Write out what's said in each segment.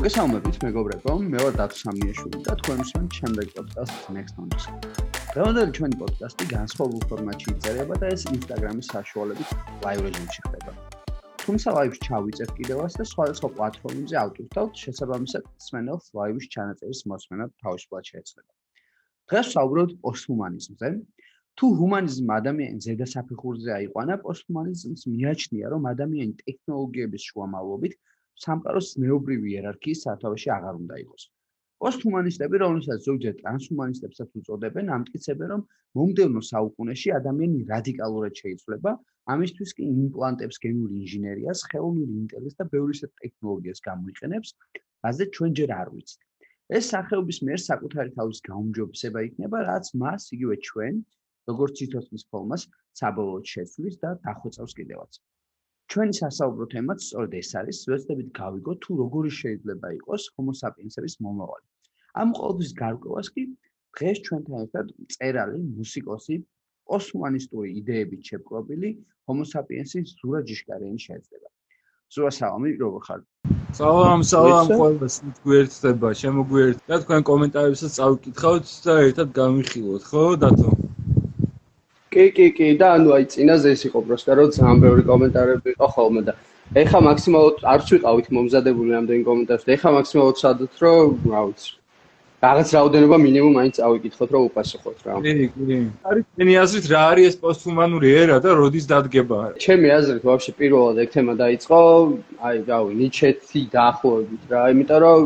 მოგესალმებით მეგობრებო, მე ვარ დათო სამიაშვილი და თქვენ უსმენთ ჩემს პოდკასტს Next Notes. დღევანდელი ჩვენი პოდკასტი განსხვავებულ ფორმატში იწერება და ეს Instagram-ის საშუალებით live რეჟიმში ხდება. თუმცა live-ს ჩავიწევ კიდევაც და სხვადასხვა პლატფორმებზე ავტვირთავთ, შესაბამისად, სმენელს live-ის ჩანაწერის მოსმენა თავისუფლად შეეძლება. დღეს ვსაუბრობთ პოსტჰუმანიზმზე, თუ ჰუმანიზმი ადამიანის ზედასაფეხურზე აიყვანა, პოსტჰუმანიზმს მიაჩნია, რომ ადამიანი ტექნოლოგიების შუამავლობით სამყაროს ნეობრივი იერარქიის სათავეში აღარ უნდა იყოს. პოსტჰუმანისტები, რომელსაც ზოგჯერ ტრანსჰუმანისტებსაც უწოდებენ, ამტკიცებენ, რომ მომდევნო საუკუნეში ადამიანი რადიკალურად შეიცვლება, ამისთვის კი იმპლანტებს გენური ინჟინერიას, ხელოვნური ინტელექტს და ბევრი ტექნოლოგიას გამოიყენებს, რაზეც ჩვენ ჯერ არ ვიცით. ეს სახეობის მიერ საკუთარი თავის გაუმჯობესება იქნება, რაც მას იგივე ჩვენ როგორც სიცოცხლის ფორმას საბოლოოდ შეცვლის და დახვეწავს კიდევაც. ჩვენი სასაუბრო თემაც სწორედ ეს არის, ვეცდებით გავიგოთ თუ როგორი შეიძლება იყოს homo sapiens-ების მომავალი. ამ ყოველთვის გარკვევას კი დღეს ჩვენთან ერთად წერალი, მუსიკოსი, ოსმანისტური იდეებით შეპყრობილი homo sapiens-ის ზურა ჯიშკარიანი შეეძლება. ზურა სალამი, როგორ ხარ? სალამ, სალამ ყველას, გვერდდება, შემოგვერდ და თქვენ კომენტარებსაც წავკითხავთ და ერთად გამიხილოთ, ხო, დათო? კი კი კი. და ანუ აი წინაზე ეს იყო პროსტა რომ ძალიან ბევრი კომენტარები იყო ხოლმე და ეხა მაქსიმალურად არც ვიყავით მომზადებული ამდენი კომენტარს და ეხა მაქსიმალურად სადოთ რომ რა ვიცი რაღაც რაოდენობა მინიმუმ მაინც ავიკითხოთ რომ უპასუხოთ რა. კი კი. არის თქვენი აზრით რა არის ეს პოსტჰუმანური ერა და როდის დადგება? ჩემი აზრით ვაფშე პირველად ეგ თემა დაიწყო. აი რავი ნიჩეთი დაახლოებით რა იმიტომ რომ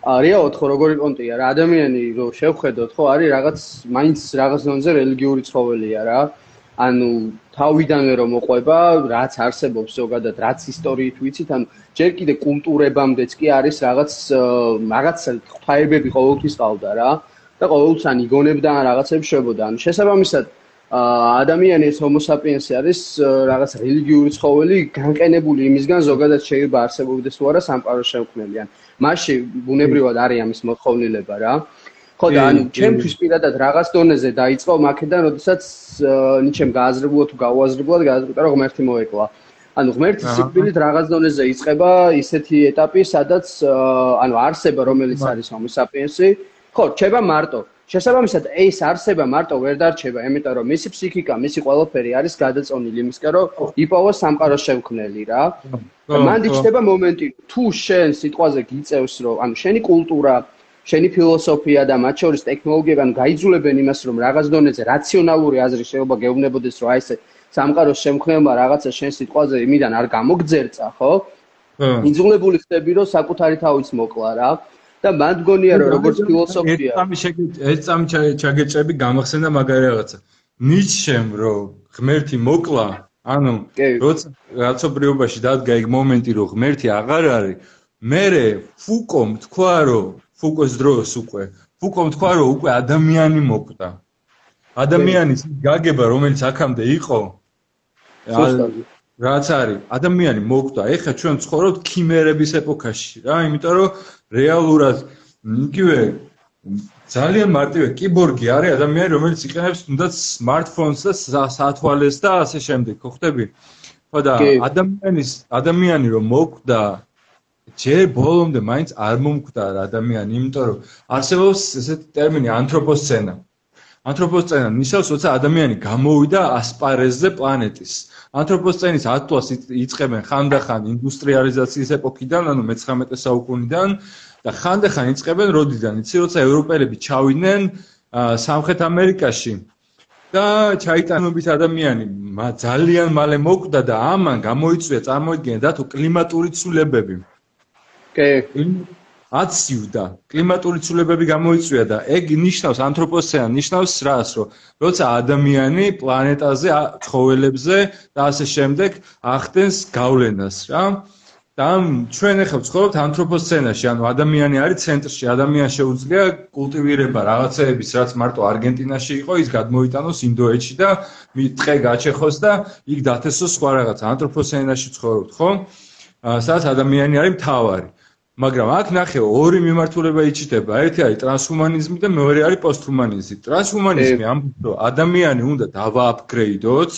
რეალოდ ხო როგორი პონტია რა ადამიანი რო შევხედოთ ხო არის რაღაც მაინც რაღაც ზონზე რელიგიური ცხოველია რა. ანუ თავიდანვე რომ მოყვება რაც არსებობს ზოგადად რაც ისტორიით ვიცით ანუ ჯერ კიდე კულტურებამდეც კი არის რაღაც რაღაც ღვთაებები ყოველთვის ყავდა რა. და ყოველთვის ან იგონებდა ან რაღაცებს შვებოდა. ანუ შესაბამისად ადამიანი ეს homo sapiens არის რაღაც რელიგიური ცხოველი განყენებული იმისგან ზოგადად შეიძლება არსებობდეს თუ არა სამყაროს შემქმნელი ან მასში ბუნებრივად არის ამის მოთხოვნილება რა. ხო და ანუ ჩემთვის პირადად რაღაც დონეზე დაიწყო მაქედან, როდესაც ნიჩემ გააზრებულა თუ გაუაზრებულად გააზრდა რომ ღმერთი მოეკლა. ანუ ღმერთის სიკვდილით რაღაც დონეზე იწყება ისეთი ეტაპი, სადაც ანუ არსება რომელიც არის homo sapiens-ი, ხო, ჩება მარტო. შესაბამისად, ეს არსება მარტო ვერ დარჩება, იმიტომ რომ მისი ფსიქიკა, მისი ყველაფერი არის გადაწონილი იმისკენ, რომ იპოვოს სამყაროს შემქმნელი რა. მან დიჩდება მომენტი, თუ შენ სიტყვაზე გიწევს, რომ ანუ შენი კულტურა, შენი ფილოსოფია და მათ შორის ტექნოლოგიები ანუ გაიძულებენ იმას, რომ რაღაც დონეზე რაციონალური აზრი შეიძლება გეუბნებოდეს, რომ აი ესე სამყაროს შემქმნელმა რაღაცა შენ სიტყვაზე იმიდან არ გამოგძერწა, ხო? იძულებული ხდები, რომ საკუთარი თავის მოკლა რა. და მან გონია რომ როგორც ფილოსოფია ეს წამი ეს წამი ჩაგეჭები გამახსენდა მაგარი რაღაცა. ნიჩემ რომ ღმერთი მოკლა ანუ როცა რაცობრიობაში დადგა ეგ მომენტი რომ ღმერთი აღარ არის მე ფუკომ თქვა რომ ფუკოს დროს უკვე ფუკომ თქვა რომ უკვე ადამიანი მოკვდა. ადამიანის გაგება რომელიც აქამდე იყო რაც არის ადამიანი მოკვდა. ეხლა ჩვენ ცხოვრობთ ქიმერების ეპოქაში რა იმიტომ რომ რეალურად იგივე ძალიან მარტივი კიბორგი არის ადამიანი რომელიც იყენებს თუნდაც smartphones და სათვალეს და ასე შემდეგ ხო ხდები ხო და ადამიანის ადამიანი რომ მოკვდა ჯერ ბოლომდე მაინც არ მომკვდა რა ადამიანი იმიტომ რომ არსებობს ესეთი ტერმინი ანთროპოსცენა. ანთროპოსცენა ნიშნავს როცა ადამიანი გამოვიდა ასპარეზზე პლანეტის ანთროპოსცენის ათვლას იწყებენ ხანდახან ინდუსტრიალიზაციის ეპოქიდან, ანუ მე-19 საუკუნიდან და ხანდახან იწყებენ როდიდან? იცი, როცა ევროპელები ჩავიდნენ სამხრეთ ამერიკაში და ჩაიტანობით ადამიანი ძალიან მალე მოკვდა და ამან გამოიწვია წარმოიდგინე და თუ კლიმატური ცვლილებები. კი. აციუდა კლიმატური ცვლილებები გამოიწვია და ეგ ნიშნავს ანთროპოსენა ნიშნავს რას რომ როცა ადამიანი პლანეტაზე ცხოველებზე და ასე შემდეგ ახდენს გავლენას რა. და ჩვენ ახლა ვცხოვრობთ ანთროპოსენაში ანუ ადამიანი არის ცენტრში ადამიანს შეუძლია კულტივირება რაღაცეების რაც მარტო არგენტინაში იყო ის გადმოიტანოს ინდოეთში და ტყე გაჩეხოს და იქ დათესოს სხვა რაღაც. ანთროპოსენაში ცხოვრობთ ხო? სადაც ადამიანი არის მთავარი მაგრამ აქ ნახე ორი მიმართულება იჩიტება. ერთი არის ტრანსჰუმანიზმი და მეორე არის პოსტჰუმანიზმი. ტრანსჰუმანიზმი ამბობს, რომ ადამიანი უნდა დავააპგრეიდოთ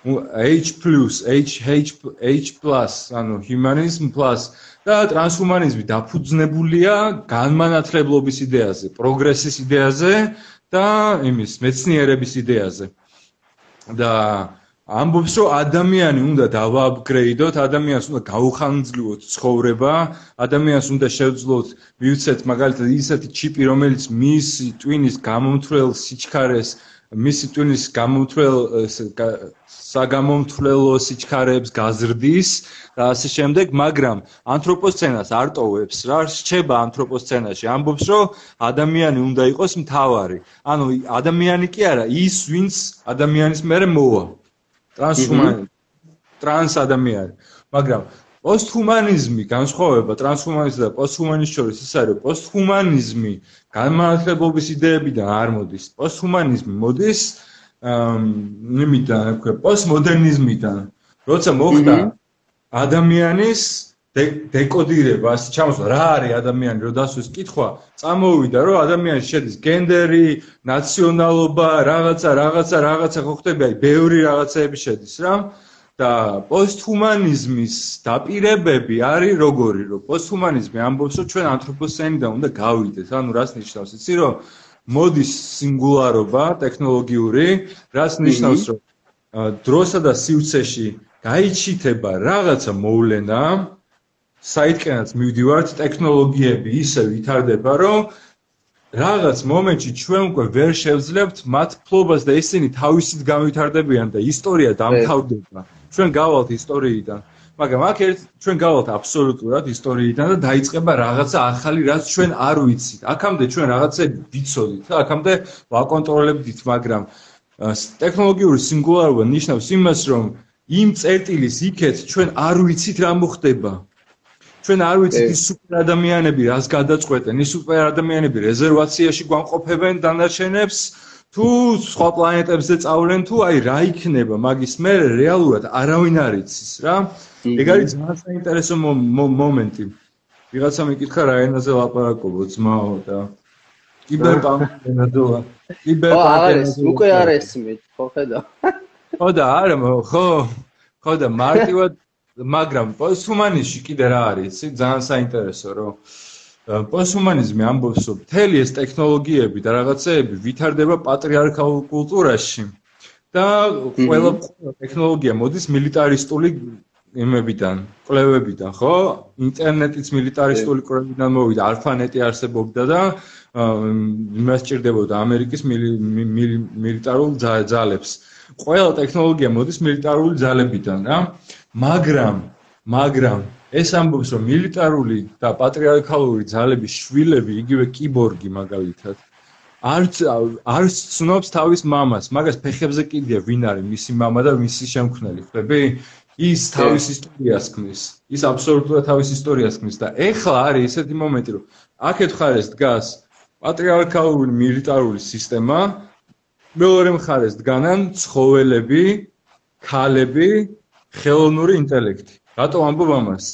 H+, H H H+, ანუ humanism plus და ტრანსჰუმანიზმი დაფუძნებულია განმანათლებლობის იდეაზე, პროგრესის იდეაზე და იმის მეცნიერების იდეაზე. და ამბობს, რომ ადამიანი უნდა დავააპგრეიდოთ, ადამიანს უნდა გაუხანძლივოთ ცხოვრება, ადამიანს უნდა შევძლოთ, მივცეთ მაგალითად ისეთი ჩიპი, რომელიც მის ტვინის გამომთვლელ სიჩქარეს, მის ტვინის გამომთვლელ საგამომთვლელო სიჩქარეებს გაზრდის და ასე შემდეგ, მაგრამ ანთროპოსცენას არ ტოვებს რა, რჩება ანთროპოსცენაში. ამბობს, რომ ადამიანი უნდა იყოს მთავარი. ანუ ადამიანი კი არა, ის ვინც ადამიანის მერე მოვა. ტრანსჰუმანი ტრანს ადამიანი. მაგრამ პოსტჰუმანიზმი განსხვავება ტრანსჰუმანიზმის და პოსტჰუმანიზმის შორის ის არის, პოსტჰუმანიზმი განმანათლებლობის იდეებიდან არ მოდის. პოსტჰუმანიზმი მოდის იმიდან, რა ქვია, პოსტმოდერნიზმიდან. როცა მოხდა ადამიანის დეკოდირება, ასე ჩამოსვლა, რა არის ადამიანი, რომ დასვეს კითხვა, წამოვიდა, რომ ადამიანის შედის გენდერი, ნაციონალობა, რაღაცა, რაღაცა, რაღაცა ხო ხდება, აი, ბევრი რაღაცაები შედის რა. და პოსტჰუმანიზმის დაპირებები არის როგორი, რომ პოსტჰუმანიზმი ამბობს, რომ ჩვენ ანთროპოცენიდან უნდა გავიდეთ. ანუ რას ნიშნავს, იცი რომ მოდის სინგულარობა ტექნოლოგიური, რაც ნიშნავს, რომ დროსა და სივრცეში გაიჩიტება რაღაცა მოვლენა, საითკენაც მივდივართ, ტექნოლოგიები ისე ვითარდება, რომ რაღაც მომენტში ჩვენ უკვე ვერ შევძლებთ მათ ფლობას და ისინი თავისით გამვითარდებიან და ისტორია დამთავრდება. ჩვენ გავალთ ისტორიიდან. მაგრამ აქ ერთ ჩვენ გავალთ აბსოლუტურად ისტორიიდან და დაიწყება რაღაცა ახალი, რაც ჩვენ არ ვიცით. აქამდე ჩვენ რაღაცები ვიცოდით, აქამდე ვაკონტროლებდით, მაგრამ ტექნოლოგიური სინგულარობა ნიშნავს იმას, რომ იმ წერტილის იქეთ ჩვენ არ ვიცით რა მოხდება. ჩვენ არ ვიცით ის სუპერ ადამიანები რას გადაწყვეტენ, ის სუპერ ადამიანები რეზერვაციაში გვამყოფებენ დანარჩენებს. თუ სხვა პლანეტებზე წავლენ თუ აი რა იქნება მაგის მე რეალურად არავინ არ იცის რა. ეგ არის ძალიან საინტერესო მომენტი. ვიღაცა მეკითხა რა ენაზე ლაპარაკობ ძმაო და კიბერპანკი ენაზეა კიბერპანკი უკვე არ ესმით ხო ხედა ხო და არა ხო ხო და მარტივად მაგრამ პოსტჰუმანიზმში კიდე რა არის იცი ძალიან საინტერესო რომ პოსტჰუმანიზმი ამბობს, რომ მთელი ეს ტექნოლოგიები და რაღაცეები ვითარდება პატრიარქალ კულტურაში და ყველა ტექნოლოგია მოდის მილიტარისტული იმებიდან, კვლევებიდან, ხო? ინტერნეტიც მილიტარისტული კვლევებიდან მოვიდა, არფანეტი არსებობდა და იმას ჭირდებოდა ამერიკის მილიტარულ ძალებს. ყველა ტექნოლოგია მოდის მილიტარული ძალებიდან, რა. მაგრამ, მაგრამ ეს ამბობს რომ მილიტარული და პატრიარქალური ძალების შვილები იგივე კიბორგი მაგალითად არც არც ცნობს თავის მამას მაგას ფეხებზე კიდია ვინ არის მისი мама და მისი შემქმნელი ხდები ის თავის ისტორიას ქმნის ის აბსოლუტურად თავის ისტორიას ქმნის და ეხლა არის ესეთი მომენტი რომ აქეთ ხარეს დგას პატრიარქალური მილიტარული სისტემა მეორე მხარეს დგანან ცხოველები ქალები ხელოვნური ინტელექტი რატო ამბობ ამას?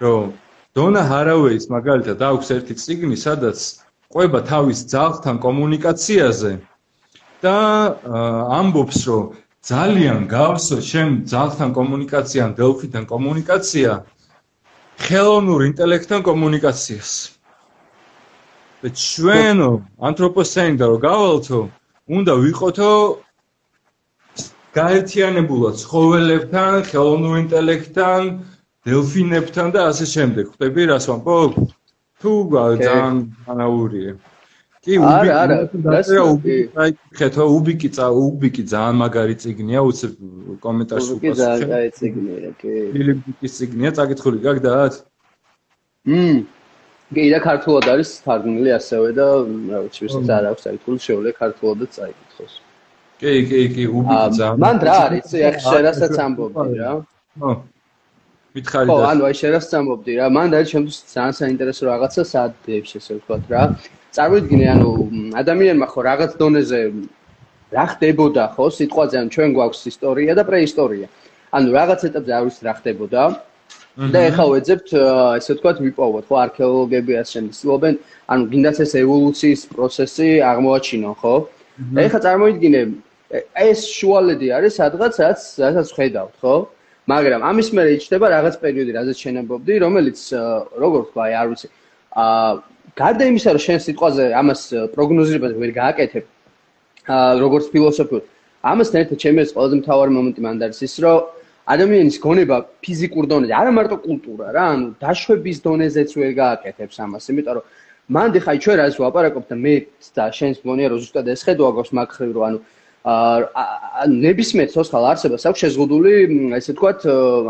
რომ დონა ჰარავეის მაგალითად აქვს ერთი ციგნი, სადაც ყვება თავის ძაღლთან კომუნიკაციაზე და ამბობს, რომ ძალიან გავსო შენ ძაღლთან კომუნიკაციან, დელფინთან კომუნიკაცია, ხელოვნურ ინტელექტთან კომუნიკაციას. და ჩვენო ანთროპოცენი და რო გავალთო, უნდა ვიყოთო გაერთიანებულად ცხოველებთან, ხელოვნურ ინტელექტთან, დელფინებთან და ასე შემდეგ. ხვდები რას ვამბობ? თუ ძალიან ანაურია. კი, უბიკი, არა, არა, უბიკი, აი, ხეთო, უბიკი, წა, უბიკი ძალიან მაგარი ციგნია, უცებ კომენტარში უკას. უბიკი ძალიან კაი ციგნია, კი. ფილიპიკის ციგნია, წაკითხული გაგდათ? მმ. კი, და ქართულად არის თარგმნილი ასევე და რა ვიცი, ვისაც არ აქვს წაკითხული, შეუძლია ქართულადაც წაიკითხოს. კი, კი, კი, ძალიან. მან რა არის, ახ შერასაც ამბობდი რა. ხო. მითხარი და ხო, ანუ აი შერას წამობდი რა. მან და ჩემთვის ძალიან საინტერესო რაღაცა საათებს ესე ვთქვა რა. წარმოვიდგინე, ანუ ადამიანმა ხო რაღაც დონეზე რა ხდებოდა ხო სიტყვაზე, ანუ ჩვენ გვაქვს ისტორია და პრეისტორია. ანუ რაღაც ეტაპზე არ ვიცი რა ხდებოდა. და ეხლა ვეძებთ ესე ვთქვათ ვიპოვოთ ხო არქეოლოგები ასე ცდილობენ, ანუ გინდათ ეს ევოლუციის პროცესი აღმოაჩინონ, ხო? და ეხლა წარმოვიდგინე ეს შუალედი არის სადღაც რაც რასაც ხედავთ, ხო? მაგრამ ამის მერე იჩნდება რაღაც პერიოდი, რაზეც შენებობდი, რომელიც როგორ თქვა, აი არ ვიცი. აა გარდა იმისა, რომ შენ სიტყვაზე ამას პროგნოზირებას ვერ გააკეთებ, აა როგორც ფილოსოფიურ, ამასთან ერთად ჩემი ეს ყველაზე მთავარი მომენტი მანდ არის ის, რომ ადამიანის გონება ფიზიკურ დონეზე, არა მარტო კულტურა რა, ანუ დაშვების დონეზეც ვერ გააკეთებს ამას, იმიტომ რომ მანდ ხაი ჩვენ რა ის ვაპარაკობთ და მე და შენს მგონია რომ ზუსტად ეს ხედვა გვაქვს მაგხრივ რომ ანუ ნებისმიერ სოციალ არსებას აქვს შეზღუდული ესე ვთქვათ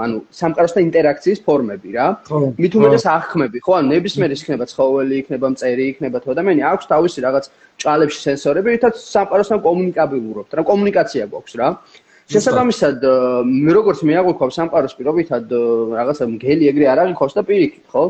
ანუ სამყაროსთან ინტერაქციის ფორმები რა. მით უმეტეს აღქმები ხო ანუ ნებისმიერ იქნება ცხოველი იქნება მწერი იქნება თუ ადამიანი აქვს თავისი რაღაც ჭალებში სენსორები რითაც სამყაროსთან კომუნიკაბილურობთ რა კომუნიკაცია გვაქვს რა. შესაბამისად მე როგორც მე აღვიქვავ სამყაროს პირობითად რაღაცა მგელი ეგრე არ აღიქოს და პირიქით ხო?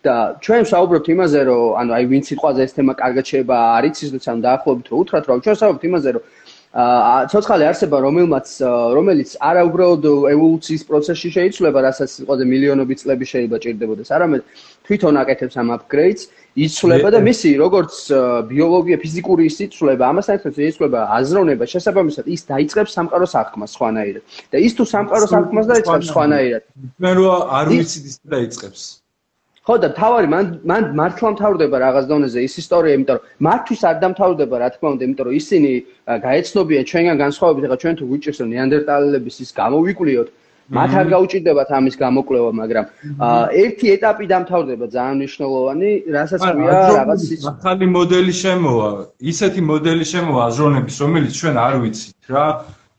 და ჩვენ საუბრობთ იმაზე რომ ანუ აი ვინ სიტყვაზე ეს თემა კარგად შეიძლება არის ის ან დაახლოებით რომ უთხრათ რომ ჩვენ საუბრობთ იმაზე რომ ცოცხალი არსება რომელმაც რომელიც არა უბრალოდ ევოლუციის პროცესში შეიცვლება, რასაც სიტყვაზე მილიონობით წლები შეიძლება ჭირდებოდეს, არამედ თვითონ აკეთებს ამ აპგრეიდს, იცვლება და მისი როგორც ბიოლოგია, ფიზიკური სიცვლება, ამასთან ერთად იცვლება აზროვნება, შესაბამისად ის დაიწყებს სამყაროს აღქმას სხვანაირად. და ის თუ სამყაროს აღქმას დაიწყებს სხვანაირად. მე რო არ ვიცით ის დაიწყებს. ხო და თავარი მან მან მართლა მთავრდება რაღაც დონეზე ის ისტორია, იმიტომ რომ მართვის არ დამთავრდება, რა თქმა უნდა, იმიტომ რომ ისინი გაეცნობიან ჩვენგან განსხვავებით, ახლა ჩვენ თუ გვიჭირს რომ ნეანდერტალელების ის გამოვიკვლიოთ, მათ არ გაუჭირდებათ ამის გამოკვლევა, მაგრამ ერთი ეტაპი დამთავრდება ძალიან მნიშვნელოვანი, რასაც ქვია რაღაც ის ახალი მოდელი შემოვა, ისეთი მოდელი შემოვა აზროვნების, რომელიც ჩვენ არ ვიცით რა.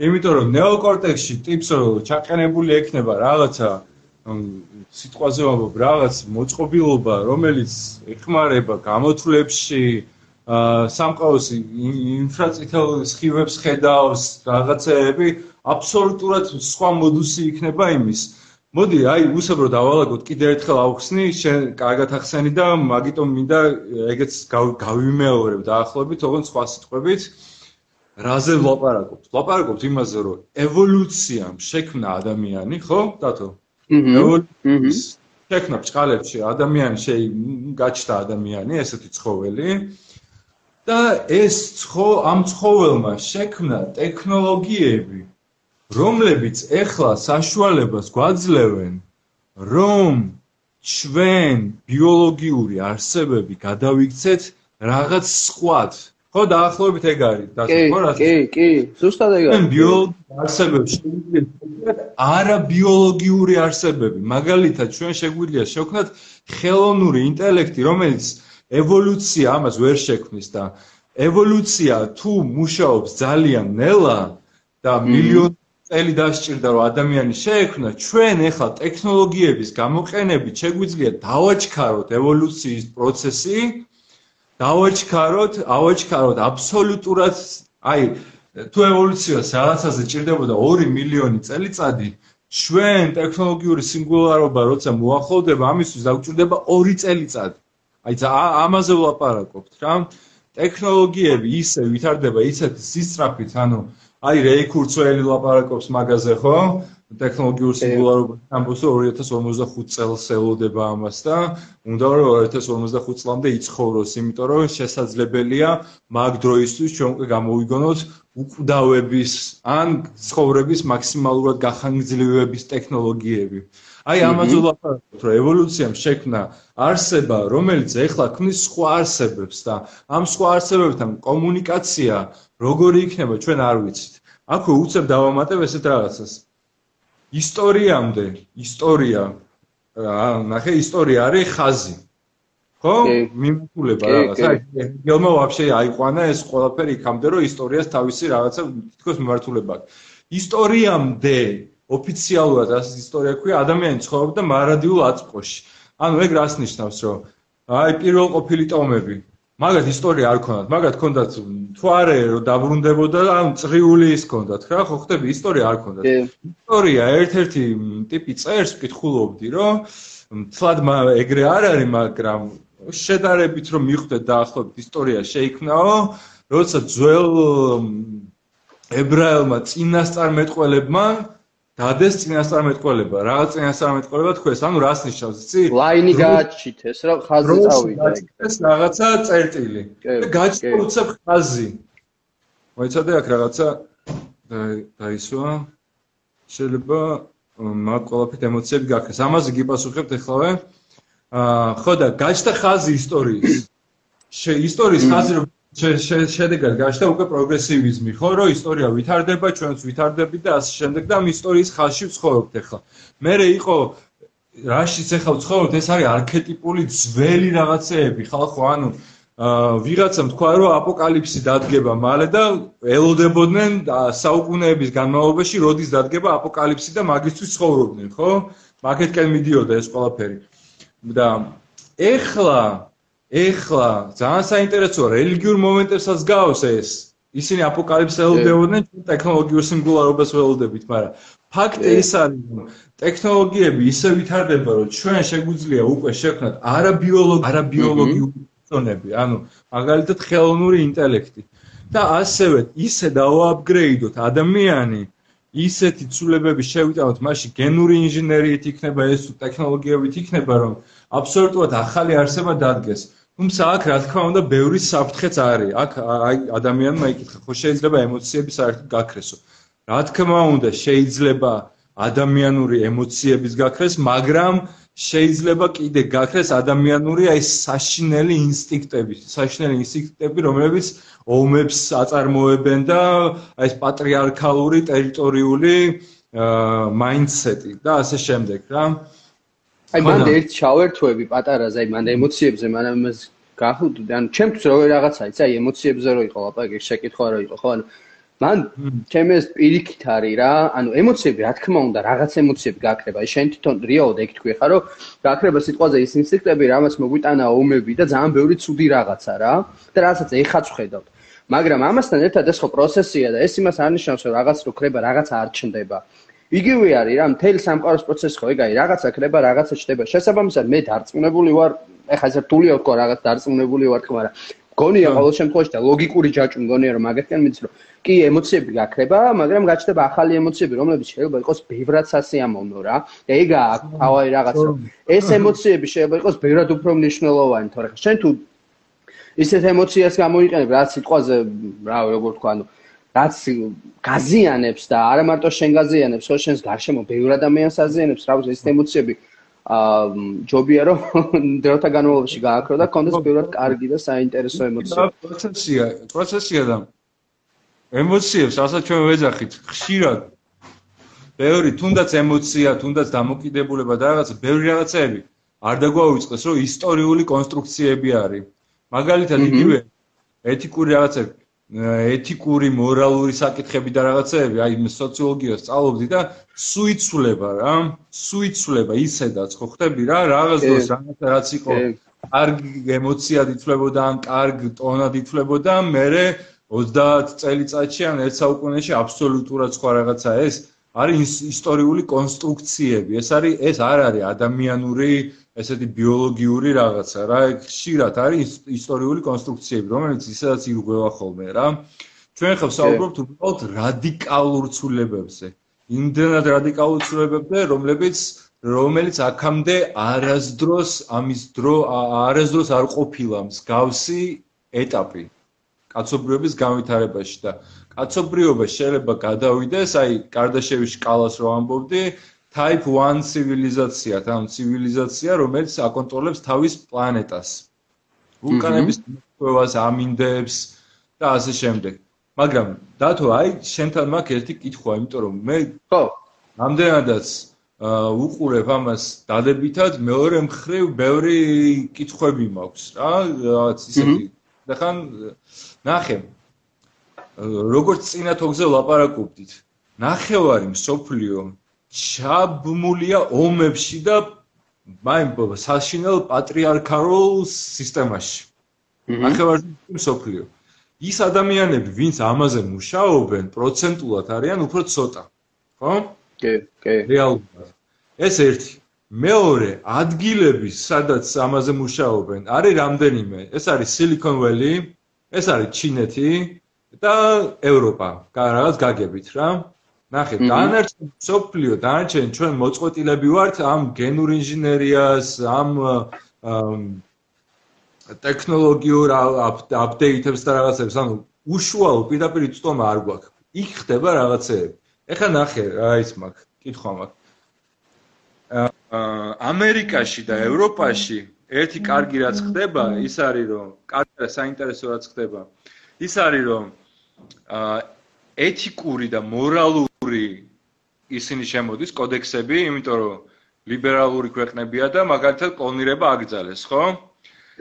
იმიტომ რომ ნეოკორტექსში ტიპს ჩაყენებული ექნება რაღაცა სიტყვაზე ვამბობ რაღაც მოწყობილობა რომელიც ეხმარება გამოთვლებში სამყაროს ინფრაწითელ სხივებს ხედავს რაღაცეები აბსოლუტურად სხვა მოდუსი იქნება იმის. მოდი აი უსებრო დავალაგოთ კიდე ერთხელ ავხსნი შენ კარგად ახსენი და მაგიტომ მინდა ეგეც გავიმეორებ დაახლოებით ოღონდ სხვა სიტყვებით. რაზე ვლაპარაკობთ? ვლაპარაკობთ იმაზე რომ ევოლუციამ შექმნა ადამიანი ხო დათო ევოლუციის შექმნა ბჭყალებში ადამიანი შეი გაჩნდა ადამიანი ესეთი ცხოველი. და ეს ცხო ამ ცხოველმა შექმნა ტექნოლოგიები რომლებიც ეხლა საშუალებას გვაძლევენ რომ ჩვენ ბიოლოგიური არსებები გადავიქცეთ რაღაც სხვად ხო დაახლოებით ეგ არის. და ხო რა კი კი ზუსტად ეგ არის. ბიოლოგიური არსებები შეგვიძლია არა ბიოლოგიური არსებები. მაგალითად ჩვენ შეგვიძლია შევქნათ ხელოვნური ინტელექტი რომელიც ევოლუცია ამას ვერ შექმნის და ევოლუცია თუ მუშაობს ძალიან ნელა და მილიონი წელი დასჭირდა რომ ადამიანი შეექმნა ჩვენ ახლა ტექნოლოგიების გამოყენებით შეგვიძლია დავაჩქაროთ ევოლუციის პროცესი დავაჩქაროთ, ავაჩქაროთ აბსოლუტურად, აი, თუ ევოლუციას რაღაცაზე ჭირდებოდა 2 მილიონი წელიწადი, ჩვენ ტექნოლოგიური სინგულარობა როცა მოახლოვდება, ამისთვის დაგვჭირდება 2 წელიწადი. აი, ამაზე ვლაპარაკობთ, რა. ტექნოლოგიები ისე ვითარდება ისეთი სისწრაფით, ანუ აი, რეი კურცველი ლაპარაკობს მაგაზე, ხო? ტექნოლოგიურ სინგულარობას ამბობს რომ 2055 წელს ელოდება ამას და უნდა რომ 2055 წლამდე იცხოვროს, იმიტომ რომ შესაძლებელია მაგ დროისთვის ჩვენ უკვე გამოვიგონოთ უკვდავების ან ცხოვრების მაქსიმალურად გახანგრძლივების ტექნოლოგიები. აი ამაზე ვაფრთხილებ, რომ ევოლუციამ შექმნა არსება, რომელიც ეხლა ქმნის სხვა არსებებს და ამ სხვა არსებებთან კომუნიკაცია როგორი იქნება ჩვენ არ ვიცით. აქვე უცებ დავამატებ ესეთ რაღაცას. ისტორიამდე ისტორია ნახე ისტორია არის ხაზი. ხო? მიმართულება რაღაც. აი გელმა ვაფშე აიყვანა ეს ყველაფერი იქამდე რომ ისტორიას თავისი რაღაცა თითქოს მიმართულება ისტორიამდე ოფიციალურად ასე ისტორია ქვია ადამიანი ცხოვრობდა მარადიულ აწმყოში ანუ ეგ რას ნიშნავს რომ აი პირველ ყოფილი ტომები მაგათ ისტორია არ ქონდათ, მაგათ ქონდათ თუ არა რომ დაბრუნდებოდა, ან წრიული ის ქონდათ, რა ხო ხტები, ისტორია არ ქონდათ. ისტორია ერთ-ერთი ტიპი წერს, ვკითხულობდი, რომ თლად ეგრე არ არის, მაგრამ შედარებით რომ მიხვდეთ დაახლოებით ისტორია შეიქმნაო, როცა ძველ ებრაელმა წინასწარმეტყველებმა დადეს წინასწარმეტყველება, რა წინასწარმეტყველება თქვენს, ანუ რას ნიშნავს, იცი? ლაინი გააჩითეს, რა ხაზი წავიდა ეგ. ეს რაღაცა წერტილი. და გაჩიტა უცებ ხაზი. მოიცადე აქ რაღაცა დაისვა შეიძლება მაგ ყველაფერთ ემოციები გაქრეს. ამაზე გიპასუხებთ ახლავე. აა ხო და გაჩნდა ხაზი ისტორიის. შე ისტორიის ხაზი რომ შედეგად გაჩნდა უკვე პროგრესივიზმი, ხო, რომ ისტორია ვითარდება, ჩვენც ვითარდებით და ასე შემდეგ და ამ ისტორიის ხაზში ვცხოვრობთ ახლა. მე იყო რაშიც ახლა ვცხოვრობთ, ეს არის არქეტიპული ძველი რაღაცეები, ხალხო, ანუ ვიღაცამ თქვა რომ აპოკალიფსი დადგება მალე და ელოდებოდნენ საუკუნეების განმავლობაში როდის დადგება აპოკალიფსი და მაგისთვის ცხოვრობდნენ ხო მაგეთკენ მიდიოდა ეს ყველაფერი და ეხლა ეხლა ძალიან საინტერესოა რელიგიურ მომენტებსაც გავს ეს ისინი აპოკალიფსს ელოდებოდნენ ჩვენ ტექნოლოგიურ სიმბოლარობას ველოდებით მაგრამ ფაქტი ის არის რომ ტექნოლოგიები ისე ვითარდება რომ ჩვენ შეგვიძლია უკვე შექმნათ არაბიოლოგი არაბიოლოგიური ფუნქციონები, ანუ მაგალითად ხელოვნური ინტელექტი. და ასევე ისე დაუაპგრეიდოთ ადამიანი ისეთი ცვლილებები შევიტანოთ მასში გენური ინჟინერიით იქნება ეს ტექნოლოგიებით იქნება რომ აბსოლუტურად ახალი არსება დადგეს. თუმცა აქ რა თქმა უნდა ბევრი საფრთხეც არის. აქ აი ადამიანმა იკითხა ხო შეიძლება ემოციები საერთოდ გაქრესო. რა თქმა უნდა შეიძლება ადამიანური ემოციების გაქრეს, მაგრამ შეიძლება კიდე გაქრეს ადამიანური აი საშინელი ინსტინქტები, საშინელი ინსტინქტები, რომლებიც ომებს აწარმოებენ და აი ეს პატრიარქალური ტერიტორიული მაინდსეტი და ასე შემდეგ რა. აი მანდ ერთ ჩავერთვები პატარაზე, აი მანდ ემოციებზე, მანამ იმას გახუდი, ანუ ჩემთვის როგორ რაღაცა იცი, აი ემოციებზე რო იყო ლაპარაკი, შეკითხვა რო იყო, ხო ანუ მან ჩემს პირიქით არის რა, ანუ ემოციები, რა თქმა უნდა, რაღაც ემოციები გაქრება. შენ თვითონ რეალოდ ეგ თქვი ხარ, რომ გაქრება სიტყვაზე ის ინსტინქტები, რამაც მოგვიტანა ომები და ძალიან ბევრი ცუდი რაღაცა რა. და რაღაცა ეხაც ხედავთ. მაგრამ ამასთან ერთად ეს ხო პროცესია და ეს იმას არნიშნავს, რომ რაღაც რო ხრება, რაღაცა არ ჩნდება. იგივე არის რა, მთელი სამყაროს პროცესი ხო ეგ არის, რაღაცა ხრება, რაღაცა ჩნდება. შესაბამისად მე დარწმუნებული ვარ, ეხლა ეს რთულია თქო რაღაც დარწმუნებული ვარ თქო, მაგრამ გონია ყოველ შემთხვევაში და ლოგიკური ჯაჭვი მგონია რომ მაგეთკენ მიცი რომ კი ემოციები გაქრება, მაგრამ გაჩნდება ახალი ემოციები, რომლებიც შეიძლება იყოს ბევრად სასიამოვნო რა. და ეგა თავი რაღაც რომ ეს ემოციები შეიძლება იყოს ბევრად უფრო მნიშვნელოვანი, თორე შენ თუ ისეთ ემოციას გამოიყენებ, რაც სიტყვაზე, რა როგორ თქვა, ანუ რაც გაზიანებს და არა მარტო შენ გაზიანებს, ხო შენს გარშემო ბევრ ადამიანს აზიანებს, რა ვიცი ეს ემოციები აა ჯობია რომ დროთა განმავლობაში გააქრო და კონდეს ბევრად კარგი და საინტერესო ემოცია. პროცესია, პროცესია და ემოციებს ასაც ჩვენ ვეძახით ხშირად ბევრი თუნდაც ემოცია, თუნდაც დამოკიდებულება და რაღაცა ბევრი რაღაცები არ დაგვაუწყდეს, რომ ისტორიული კონსტრუქციები არის. მაგალითად იგივე ეთიკური რაღაცები, ეთიკური, მორალური საკითხები და რაღაცეები, აი სოციოლოგიას სწავლობდი და სუიცულება რა, სუიცულება ისედაც ხო ხტები რა, რაღაც დროს რაღაცა რაც იყო კარგი ემოცია დითვლებოდა, ან კარგ ტონად დითვლებოდა, მე 30 წელიწადში ან ერთ საუკუნეში აბსოლუტურად სხვა რაღაცა ეს არის ისტორიული კონსტრუქციები. ეს არის ეს არ არის ადამიანური, ესეთი ბიოლოგიური რაღაცა რა. ხშირად არის ისტორიული კონსტრუქციები, რომელიც ისედაც ირღვევა ხოლმე რა. ჩვენ ხავ საუბრობთ უბრალოდ რადიკალურ ცვლილებებზე. იმდენად რადიკალურ ცვლილებებზე, რომლებიც რომელიც აქამდე არასდროს ამის დრო არასდროს არ ყოფილა მსგავსი ეტაპი. კაცობრიობის განვითარებაში და კაცობრიობა შეიძლება გადავიდეს, აი, კარდაშევის სკალას რო ამბობდი, type 1 ცივილიზაცია, თან ცივილიზაცია, რომელიც აკონტროლებს თავის პლანეტას. ვულკანების მოქმედებას ამინდებს და ასე შემდეგ. მაგრამ დათო, აი, შენთან მაქვს ერთი კითხვა, იმიტომ რომ მე ხო, ამდენადაც უყურებ ამას დადებითად, მეორე მხრივ ბევრი კითხვები მაქვს რა, რაღაც ისეთი და ხან ნახე როგორც წინა თოგზე ლაპარაკობდით. ნახევარი მსოფლიო ჩაბმულია ომებში და მაიმ საშინელ პატრიარქალურ სისტემაში. ნახევარი მსოფლიო. ის ადამიანები ვინც ამაზე მუშაობენ პროცენტულად არიან უფრო ცოტა. ხო? კი კი. რეალურად. ეს ერთი. მეორე ადგილები სადაც ამაზე მუშაობენ არის რამდენიმე. ეს არის silicon valley ეს არის ჩინეთი და ევროპა, რაღაც გაგებით რა. ნახე, დანარჩენ სოფლიო, დანარჩენ ჩვენ მოწყვეტილები ვართ ამ გენურ ინჟინერიას, ამ ტექნოლოგიურ აპდეიტებს და რაღაცებს, ანუ უშუალო პირდაპირ წტომა არ გვაქვს. იქ ხდება რაღაცეები. ეხლა ნახე რა ის მაქვს, კითხვა მაქვს. ამერიკაში და ევროპაში ერთი კარგი რაც ხდება, ის არის რომ კარგი საინტერესო რაც ხდება. ის არის რომ ეთიკური და მორალური ისინი შემოდის კოდექსები, იმიტომ რომ ლიბერალური ქვეყნებია და მაგალითად კლონირება აგრძელეს, ხო?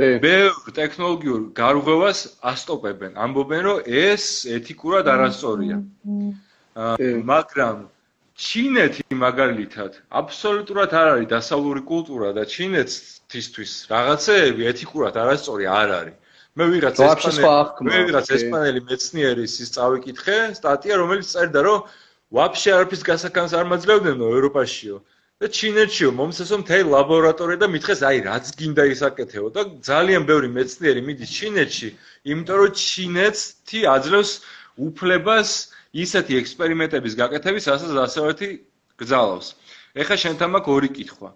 ბევრ ტექნოლოგიურ გარღვევას ასტოპებენ. ამბობენ, რომ ეს ეთიკურად არასწორია. მაგრამ ჩინეთი მაგალითად აბსოლუტურად არ არის დასავლური კულტურა და ჩინეთისთვის რაღაცეები ეთიკურად არასწორი არ არის. მე ვიღაც ესპანელი მე ვიღაც ესპანელი მეცნიერის ის წავიკითხე სტატია რომელიც წერდა რომ ვაფშე არაფრის გასაკანს არ მაძლევდნენო ევროპაშიო. და ჩინეთშიო მომცესო მთელი ლაბორატორია და მითხეს აი რაც გინდა ისაკეთეო? და ძალიან ბევრი მეცნიერი მიდის ჩინეთში იმიტომ რომ ჩინეთი აძლევს უფლებას ისეთი ექსპერიმენტების გაკეთების ასაც ასევეთი გძალავს ეხლა შენთან მაქვს ორი კითხვა.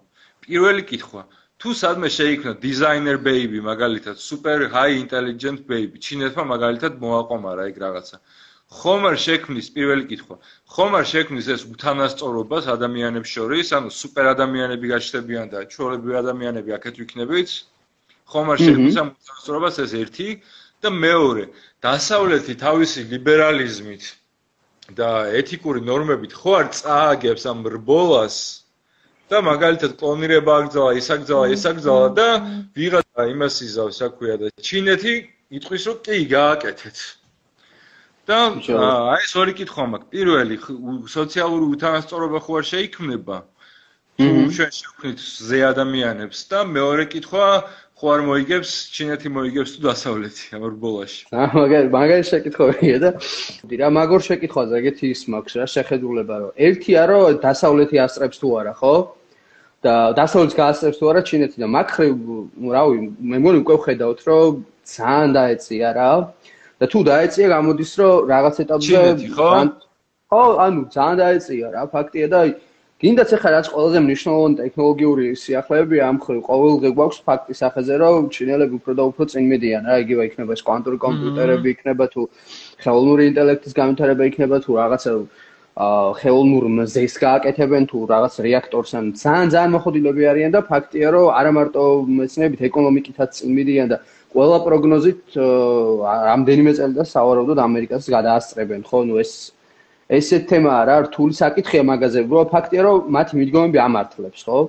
პირველი კითხვა. თუ სადმე შეიქმნა დიზაინერ ბეიბი მაგალითად სუპერ ჰაი ინტელიგენტ ბეიბი ჩინეთმა მაგალითად მოაყომარა ეგ რაღაცა ხომ არ შექმნის პირველი კითხვა. ხომ არ შექმნის ეს უთანასწორობას ადამიანებს შორის ანუ სუპერ ადამიანები გაჩნდებიან და ჩვეულებრივი ადამიანები აქეთ ვიქნებით. ხომ არ შექმნის ამ უთანასწორობას ეს ერთი. და მეორე დასავლეთი თავისი ლიბერალიზმით და ეთიკური ნორმებით ხო არ წააგებს ამ რბოლას და მაგალითად კლონირება აგზავა, ის აგზავა, ეს აგზავა და ვიღაცა იმას იზავს, რა ქვია და ჩინეთი იტყვის რომ კი გააკეთეთ. და აი ეს ორი კითხვა მაქვს. პირველი სოციალური უთანასწორობა ხო არ შეიქმნება? თუ ჩვენ შევქმნით ზე ადამიანებს და მეორე კითხვა ხო არ მოიგებს ჩინეთი მოიგებს თუ დასავლეთი ამ რბოლაში? აა მაგარი მაგარი შეკითხვაა და რა მაგორ შეკითხვაზე ეგეთი ის მაქვს რა შეხედულება რომ ერთია რომ დასავლეთი ასწრებს თუ არა ხო? და დასავლეთს გაასწრებს თუ არა ჩინეთი და მაგხრი რავი მე მგონი უკვე ხედავთ რომ ძალიან დაეწია რა. და თუ დაეწია გამოდის რომ რაღაც ეტაპზე ხო? ხო ანუ ძალიან დაეწია რა ფაქტია და გინდაც ახლა რაც ყველაზე მნიშვნელოვანი ტექნოლოგიური სიახლეები ამ ხრი ყოველდღე გვაქვს ფაქტის სახეზე რომ ჩინელები უფრო და უფრო წინ მიდიან რა იგივე იქნება ეს კვანტური კომპიუტერები იქნება თუ ხელოვნური ინტელექტის განვითარება იქნება თუ რაღაცა აა ხელოვნურ მზეს გააკეთებენ თუ რაღაც რეაქტორს ან ძალიან ძალიან მოხდილები არიან და ფაქტია რომ არა მარტო მეცნიერებით ეკონომიკითაც წინ მიდიან და ყველა პროგნოზით რამდენიმე წელიწად სავარაუდოდ ამერიკას გადაასწრებენ ხო? ნუ ეს ესეთ თემაა რა რთული საკითხია მაგაზე რო ფაქტია რომ მათი მიდგომები ამართლებს ხო?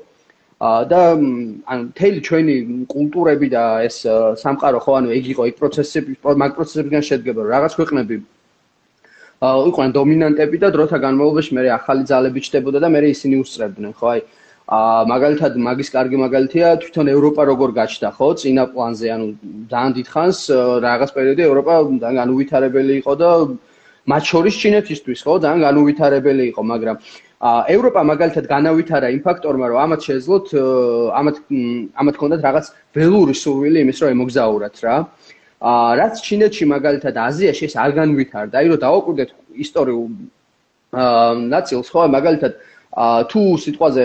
და ანუ თელი ჩვენი კულტურები და ეს სამყარო ხო? ანუ ეგ იყო ეგ პროცესები მაგ პროცესებიდან შედგება რაღაც ქვეყნები იყვნენ დომინანტები და დროთა განმავლობაში მე ახალი ძალები ჩდებოდა და მე ისინი უსწრებდნენ ხო? აი აა მაგალითად მაგის კარგი მაგალითია თვითონ ევროპა როგორ გაჩნდა ხო? წინა პლანზე ანუ ძალიან დიდხანს რაღაც პერიოდი ევროპა ძალიან განუვითარებელი იყო და მათ შორის ჩინეთისთვის ხო? ძალიან განუვითარებელი იყო მაგრამ აა ევროპა მაგალითად განავითარა იმ ფაქტორმა რომ ამათ შეძლოთ ამათ ამათ ჰქონდათ რაღაც ველური სურვილი იმის რომ ემოგზაურათ რა. აა რაც ჩინეთში მაგალითად აზიაში ეს არ განვითარდა აი რომ დაუკვირდეთ ისტორიულ აა ნაციოს ხო? მაგალითად აა თუ სიტყვაზე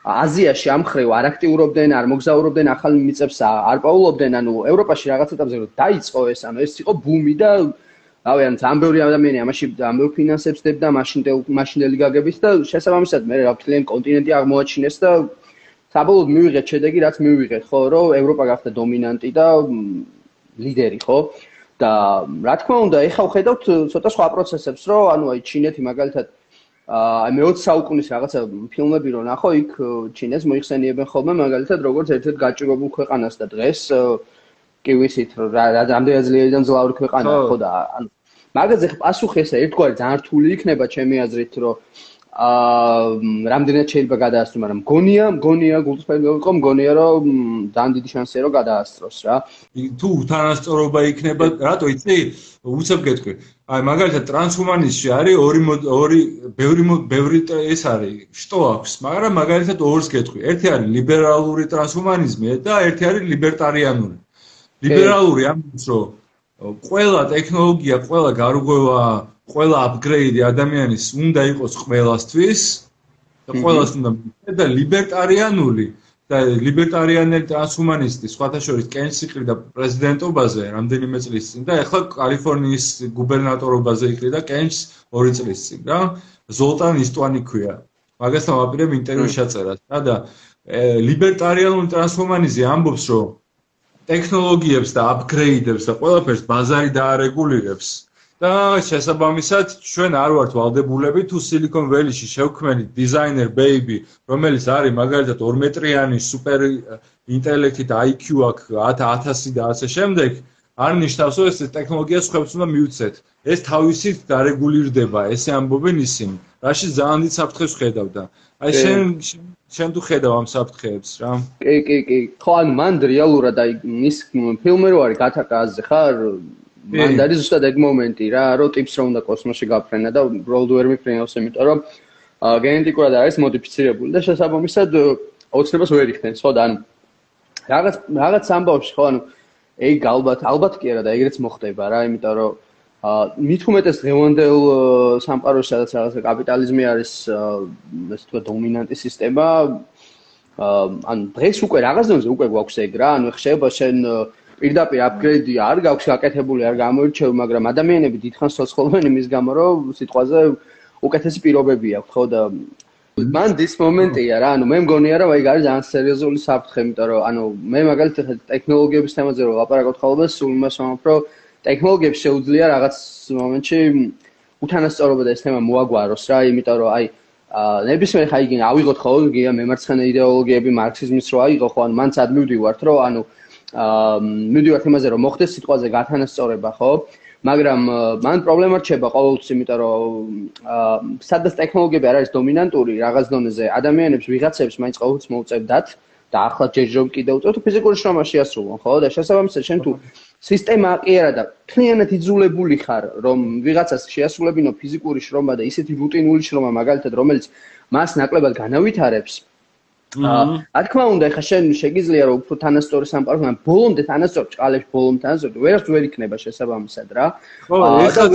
აზიაში ამხრივ არ აქტიურობდნენ, არ მოგზაურობდნენ ახალ მიწებს, არ პაულობდნენ, ანუ ევროპაში რაღაც ეტაპზე რომ დაიწყო ეს, ანუ ეს იყო ბუმი და რავი, ან ძამბეული ადამიანი ამაში ამბო ფინანსებს დებდა მაშინდელ მაშინდელი გაგების და შესაბამისად მე რა ვთქვი, კონტინენტი აღმოაჩინეს და საბოლოოდ მივიღეთ შედეგი, რაც მივიღეთ, ხო, რომ ევროპა გახდა დომინანტი და ლიდერი, ხო? და რა თქმა უნდა, ეხლა ვხედავთ ცოტა სხვა პროცესებს, რომ ანუ აი ჩინეთი მაგალითად აი მე-20 საუკუნის რაღაცა ფილმები რო ნახო, იქ ჩინეს მოიხსენიებენ ხოლმე მაგალითად როგორც ერთ-ერთ გაჭირებულ ქვეყანას და დღეს კი ვიცით რა რამდენი ძლიერია და მძლავრი ქვეყანაა ხო. და ანუ მაგაზე პასუხი ესა ერთგვარი ძალიან რთული იქნება ჩემი აზრით რომ აა რამდენად შეიძლება გადაასწრო, მაგრამ მგონია, მგონია გულწრფელი იყო, მგონია რომ ძალიან დიდი შანსია რომ გადაასწროს რა. თუ უთანასწორობა იქნება, რატო იცი? უცებ გეტყვი. აი მაგალითად ტრანსჰუმანიზმში არის ორი ორი ბევრი ბევრი ეს არის, შტო აქვს, მაგრამ მაგალითად ორს გეტყვი. ერთი არის ლიბერალური ტრანსჰუმანიზმი და ერთი არის ლიბერტარიანული. ლიბერალური ამბობს რომ ყველა ტექნოლოგია, ყველა გარღვევა ყველა აპგრეიდი ადამიანის უნდა იყოს ყველასთვის და ყველას უნდა და ლიბერტარიანული და ლიბერტარიანელი ტრანსჰუმანისტი სხვათა შორის კენს იყრიდა პრეზიდენტობაზე რამდენიმე წლის წინ და ახლა კალიფორნიის გუბერნატორობაზე იყრიდა კენს 2 წლის წინ რა. ზოლტან ისტვანი ქვია. მაგასთან ვაპირებ ინტერვიუ შეწერას რა და ლიბერტარიანული ტრანსჰუმანიზმი ამბობს რომ ტექნოლოგიებს და აპგრეიდებს და ყველაფერს ბაზარი დაარეგულირებს და შესაბამისად ჩვენ არ ვართ ვალდებულები თუ silicon valley-ში შევქმნით designer baby რომელიც არის მაგალითად 2 მეტრიანი სუპერ ინტელექტი და IQ აქვს 1000 და ასე შემდეგ არ ნიშნავს რომ ეს ტექნოლოგია სხვებს უნდა მიუცეთ. ეს თავისით დარეგულირდება ესე ამბობენ ისინი რაში ძალიან დიდ საფრთხეს ხედავდა. აი შენ შენ თუ ხედავ ამ საფრთხეებს რა? კი კი კი. ხო ან მან რეალურად აი ის ფილმი რო არის გათაკაზე ხარ მან არის ზუსტად ეგ მომენტი რა რომ ტიპს რომ უნდა კოსმოსში გაფრენა და უბრალოდ ვერ მიფრენავს იმიტომ რომ გენეტიკურად არის მოდიფიცირებული და შესაბამისად ოცნებას ვერ იხდენს ხო და ანუ რაღაც რაღაც ამბავში ხო ანუ ეგ ალბათ ალბათ კი არა და ეგრეც მოხდება რა იმიტომ რომ მით უმეტეს დღევანდელ სამყაროში სადაც რაღაც კაპიტალიზმი არის ესე თქვა დომინანტი სისტემა ან დღეს უკვე რაღაც დონეზე უკვე გვაქვს ეგ რა ანუ ხშება შენ პირდაპირ აპგრეიდი არ გაქვს გაკეთებული, არ გამოირჩევ, მაგრამ ადამიანები დიდხანს ცოცხლობენ იმის გამო, რომ სიტყვაზე უკეთესი პირობები აქვს, ხო და მან დის მომენტია რა, ანუ მე მგონია რომ აი არის ძალიან სერიოზული საფრთხე, იმიტომ რომ ანუ მე მაგალითად ტექნოლოგიების თემაზე რომ ლაპარაკობ ხოლმე, სულ იმას ვამბობ, რომ ტექნოლოგიებს შეუძლია რაღაც მომენტში უთანასწორობა და ეს თემა მოაგვაროს რა, იმიტომ რომ აი ნებისმიერ ხაი გინ ავიღოთ ხო გია მემარცხენე იდეოლოგიები მარქსიზმის რო აიღო ხო ან მანც ადმივდივართ რომ ანუ აა მივიდივართ იმაზე რომ მოხდეს სიტყვაზე გათანასწორება ხო? მაგრამ მან პრობლემა რჩება ყოველთვის იმიტომ რომ აა სადაც ტექნოლოგიები არ არის დომინანტური რაღაც დონეზე ადამიანებს ვიღაცებს მაინც ყოველთვის მოუწევდათ და ახლა ჯერჯერობ კიდე უწევთ ფიზიკური შრომაში ასრულონ ხო? და შესაბამისად შენ თუ სისტემა კი არა და თლიანად იძულებული ხარ რომ ვიღაცას შეასრულებინო ფიზიკური შრომა და ისეთი რუტინული შრომა მაგალითად რომელიც მას ნაკლებად განავითარებს აა თქმა უნდა ხა შენ შეგიძლია რომ უფრო თანასწორი სამყარო მაგრამ ბოლომდე თანასწორ ჭალებს ბოლომდე თანასწორი ვერაც ვერ იქნება შესაბამისად რა. ხო ეხლა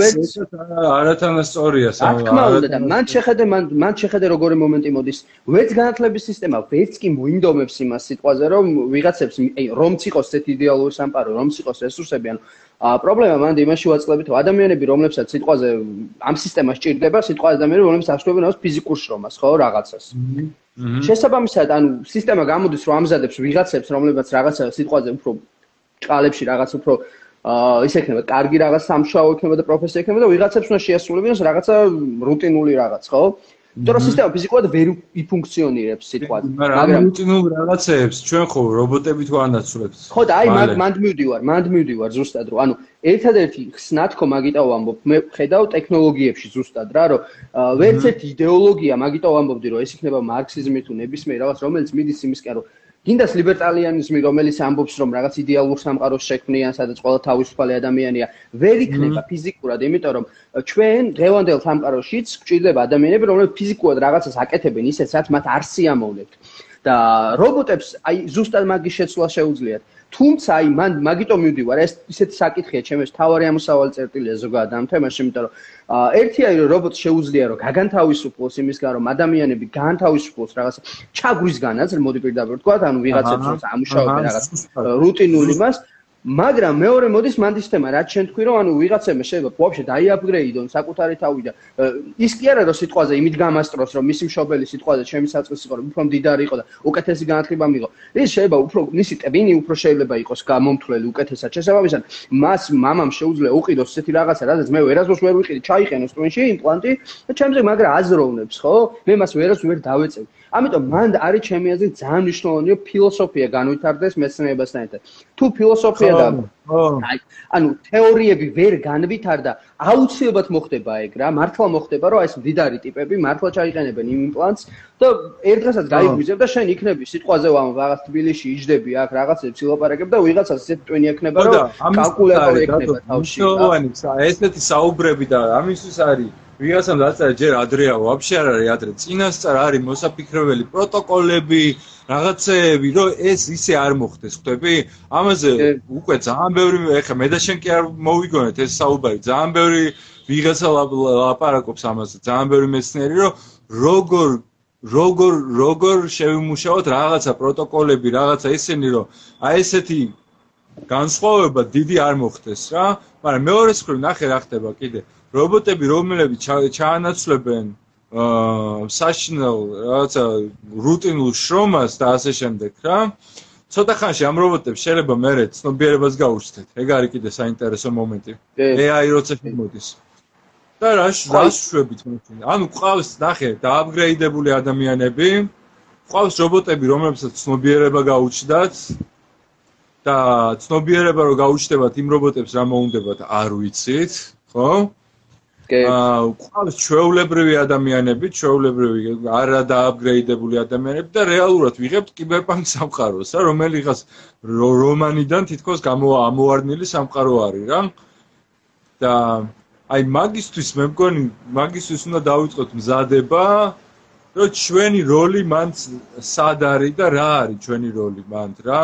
არათანასწორია სამყარო თქმა უნდა და მან შეხედე მან მან შეხედე როგორი მომენტი მოდის. ვერც განათლების სისტემა ვერც კი მოინდომებს იმას სიტყვაზე რომ ვიღაცებს რომც იყოს ეს იდეალური სამყარო რომც იყოს რესურსები ანუ პრობლემა მანდ იმაში ვაწყლებით რომ ადამიანები რომლებსაც სიტყვაზე ამ სისტემას ჭირდება სიტყვა ადამიანები რომლებსაც აშუქებენ ამ ფიზიკურ შრომას ხო რაღაცას. შესაბამისად, ანუ სისტემა გამოდის, რომ ამზადებს ვიღაცებს, რომლებიც რაღაცა სიტყვაზე უფრო ჭალებში რაღაც უფრო აა ის ექნება, კარგი რაღაც სამშაო ექნება და პროფესია ექნება და ვიღაცებს უნდა შეასრულებინოს რაღაცა რუტინული რაღაც, ხო? იმიტომ რომ სისტემა ფიზიკურად ვერ იფუნქციონირებს სიტყვად. მაგრამ რუტინულ რაღაცეებს ჩვენ ხო რობოტებით ვანაცვლებთ ხო და აი მაგ მანდ მივდივარ მანდ მივდივარ ზუსტად რომ ანუ ერთადერთი ხსნათქო მაგიტო ვამბობ მე ხედავ ტექნოლოგიებში ზუსტად რა რომ ვერც ერთი იდეოლოგია მაგიტო ვამბობდი რომ ეს იქნება მარქსიზმი თუ ნებისმიერ რაღაც რომელიც მიდის იმისკენ რომ გინდას ლიბერტალიანიზმი, რომელიც ამბობს, რომ რაღაც იდეალურ სამყაროს შექმნიან, სადაც ყველა თავისუფალი ადამიანია, ვერ იქნება ფიზიკურად, იმიტომ რომ ჩვენ დღევანდელ სამყაროშიც გვჭირდება ადამიანები, რომლებიც ფიზიკურად რაღაცას აკეთებენ ისეთ, რაც მათ არ სიამოვნებთ. და რობოტებს აი ზუსტად მაგის შეცვლა შეუძლიათ. თუმცა აი მან მაგიტომ მივდივარ. ეს ისეთი საკითხია ჩემს თავარი ამოსავალი წერტილია ზოგადად ამ თემაში იმიტომ რომ ერთი აი რომ რობოტს შეუძლია რომ გაგანთავისუფლოს იმისგან რომ ადამიანები განთავისუფლოს რაღაც ჩაგვისგანაც მოდი პირდაპირ თქვა ანუ ვიღაცებს რომ ამუშავებენ რაღაც რუტინული მას მაგრამ მეორე მოდის მანდის თემა რაც შენ თქვი რომ ანუ ვიღაცებმა შეიძლება ვაფშე დაიაპგრეიდონ საკუთარი თავი და ის კი არა რომ სიტყვაზე იმით გამასტროს რომ მისი მშობელი სიტყვაზე ჩემი საწყისი იყო რომ უფრო მდიდარი იყო და უკეთესი განათლება მიიღო. ის შეიძლება უფრო მისი ტვინი უფრო შეიძლება იყოს გამომთვლელი უკეთესად. შესაბამისად მას მამამ შეუძლია უყიდოს ესეთი რაღაცა რადგან მე ვერასდროს ვერ ვიყიდი ჩაიყენოს ტვინში იმპლანტი და ჩემზე მაგრა აზროვნებს ხო? მე მას ვერას ვერ დავეწევი ამიტომ მან არის ჩემი აზრით ძალიან მნიშვნელოვანია ფილოსოფია განვითარდეს მეცნიერებასთან ერთად. თუ ფილოსოფია და აი, ანუ თეორიები ვერ განვითარდა, აუცილებლად მოხდება ეგ რა, მართლა მოხდება, რომ ეს მდიდარი ტიპები მართლა ჩაიყენებენ იმ იმპლანტს და ერთ დღესაც გაიგვიზებ და შენ იქნები სიტყვაზე ვამ რაღაც თბილისში იჯდები აქ რაღაცებს ილაპარაკებ და ვიღაცას ესეთ ტვინი ექნება, რომ კალკულატორი ექნება თავში. ესეთი საუბრები და ამისთვის არის ვიღაცამ დაწერა ჯერ ადრეა ვაფშე არ არის ადრე წინასწარ არის მოსაფიქრებელი პროტოკოლები რაღაცეები რომ ეს ისე არ მოხდეს ხვდები ამაზე უკვე ძალიან ბევრი ეხა მე და შენ კი არ მოვიგონეთ ეს საუბარი ძალიან ბევრი ვიღაცა ლაპარაკობს ამაზე ძალიან ბევრი მეცნიერი რომ როგორ როგორ როგორ შევიმუშაოთ რაღაცა პროტოკოლები, რაღაცა ისინი, რომ აი ესეთი განსხვავება დიდი არ მოხდეს რა, მაგრამ მეორე მხრივ ნახე რა ხდება კიდე. რობოტები, რომლებიც ჩაანაცვლებენ აა საშინელ რაღაცა რუტინულ შრომას და ასე შემდეგ რა. ცოტა ხანში ამ რობოტებს შეიძლება მერე ცნობიერებას გაუჩნდეთ. ეგ არის კიდე საინტერესო მომენტი. AI როცა შემოდის. და რა რას შვებით მოჩინ? ანუ ყავს ნახე დააპგრეიდებული ადამიანები, ყავს რობოტები, რომლებსაც ცნობიერება გაუჩნდათ და ცნობიერება რო გაუჩნდებათ იმ რობოტებს რა მოუნდებათ არ ვიცით, ხო? აა ყავს ჩვეულებრივი ადამიანები, ჩვეულებრივი არა დააპგრეიდებული ადამიანები და რეალურად ვიღებთ კიბერპანკ სამყაროს, რა რომელიღაც რომანიდან თითქოს გამოამოვარდნილი სამყარო არის რა. და აი მაგისტვის მე მგონი მაგისტვის უნდა დავიწყოთ მზადება რომ ჩვენი როლი მან სად არის და რა არის ჩვენი როლი მან რა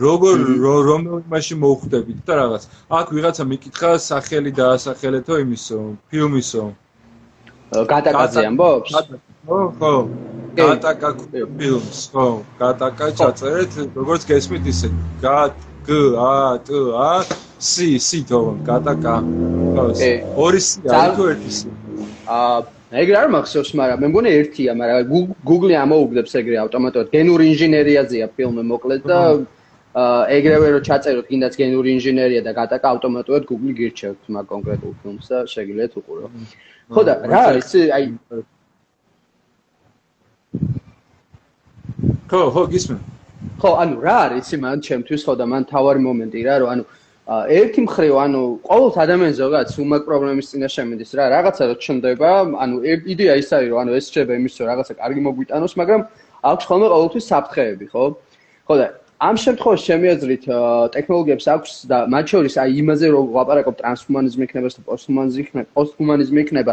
როგორ რომელ იმაში მოხვდებით და რაღაც. აქ ვიღაცა მიკითხა სახელი დაასახელეთო იმისო, ფილმისო. გატაკაზე ამბობს? ხო, ხო. გატაკა ფილმს, ხო. გატაკა ჩაწერეთ, როგორც გესმით ისე. გატ გ ა ტ ა სი სი თო გატაკა. ხო. ორი სი არის თუ ერთი სი? აა ეგრე არ მახსოვს, მაგრამ მე მგონი ერთია, მაგრამ Google-ი ამოუგდებს ეგრე ავტომატურად. გენური ინჟინერიაზეა ფილმი მოკლედ და ეგრევე რომ ჩაწეროთ კიდაც გენური ინჟინერია და გატაკა ავტომატურად Google გირჩევთ მაგ კონკრეტულ ფილმს და შეგიძლიათ უყურო. ხო და რა არის აი ხო ხო გისმენ. ხო ანუ რა არის იმან ჩემთვის ხო და მან თავარი მომენტი რა რომ ანუ ერთი მხრივ ანუ ყოველთ ადამიანს ზოგადად უმაკ პრობლემის წინაშე მიდის რა რაღაცა რო ჩნდება ანუ იდეა ის არის რომ ანუ ეს შეიძლება იმის რომ რაღაცა კარგი მოგვიტანოს მაგრამ აქვს ხოლმე ყოველთვის საფრთხეები ხო ხო და ამ შემთხვევაში ჩემი აზრით ტექნოლოგიებს აქვს და მათ შორის აი იმაზე რომ ვაპარაკობ ტრანსჰუმანიზმი იქნება და პოსტჰუმანიზმი იქნება, პოსტჰუმანიზმი იქნება.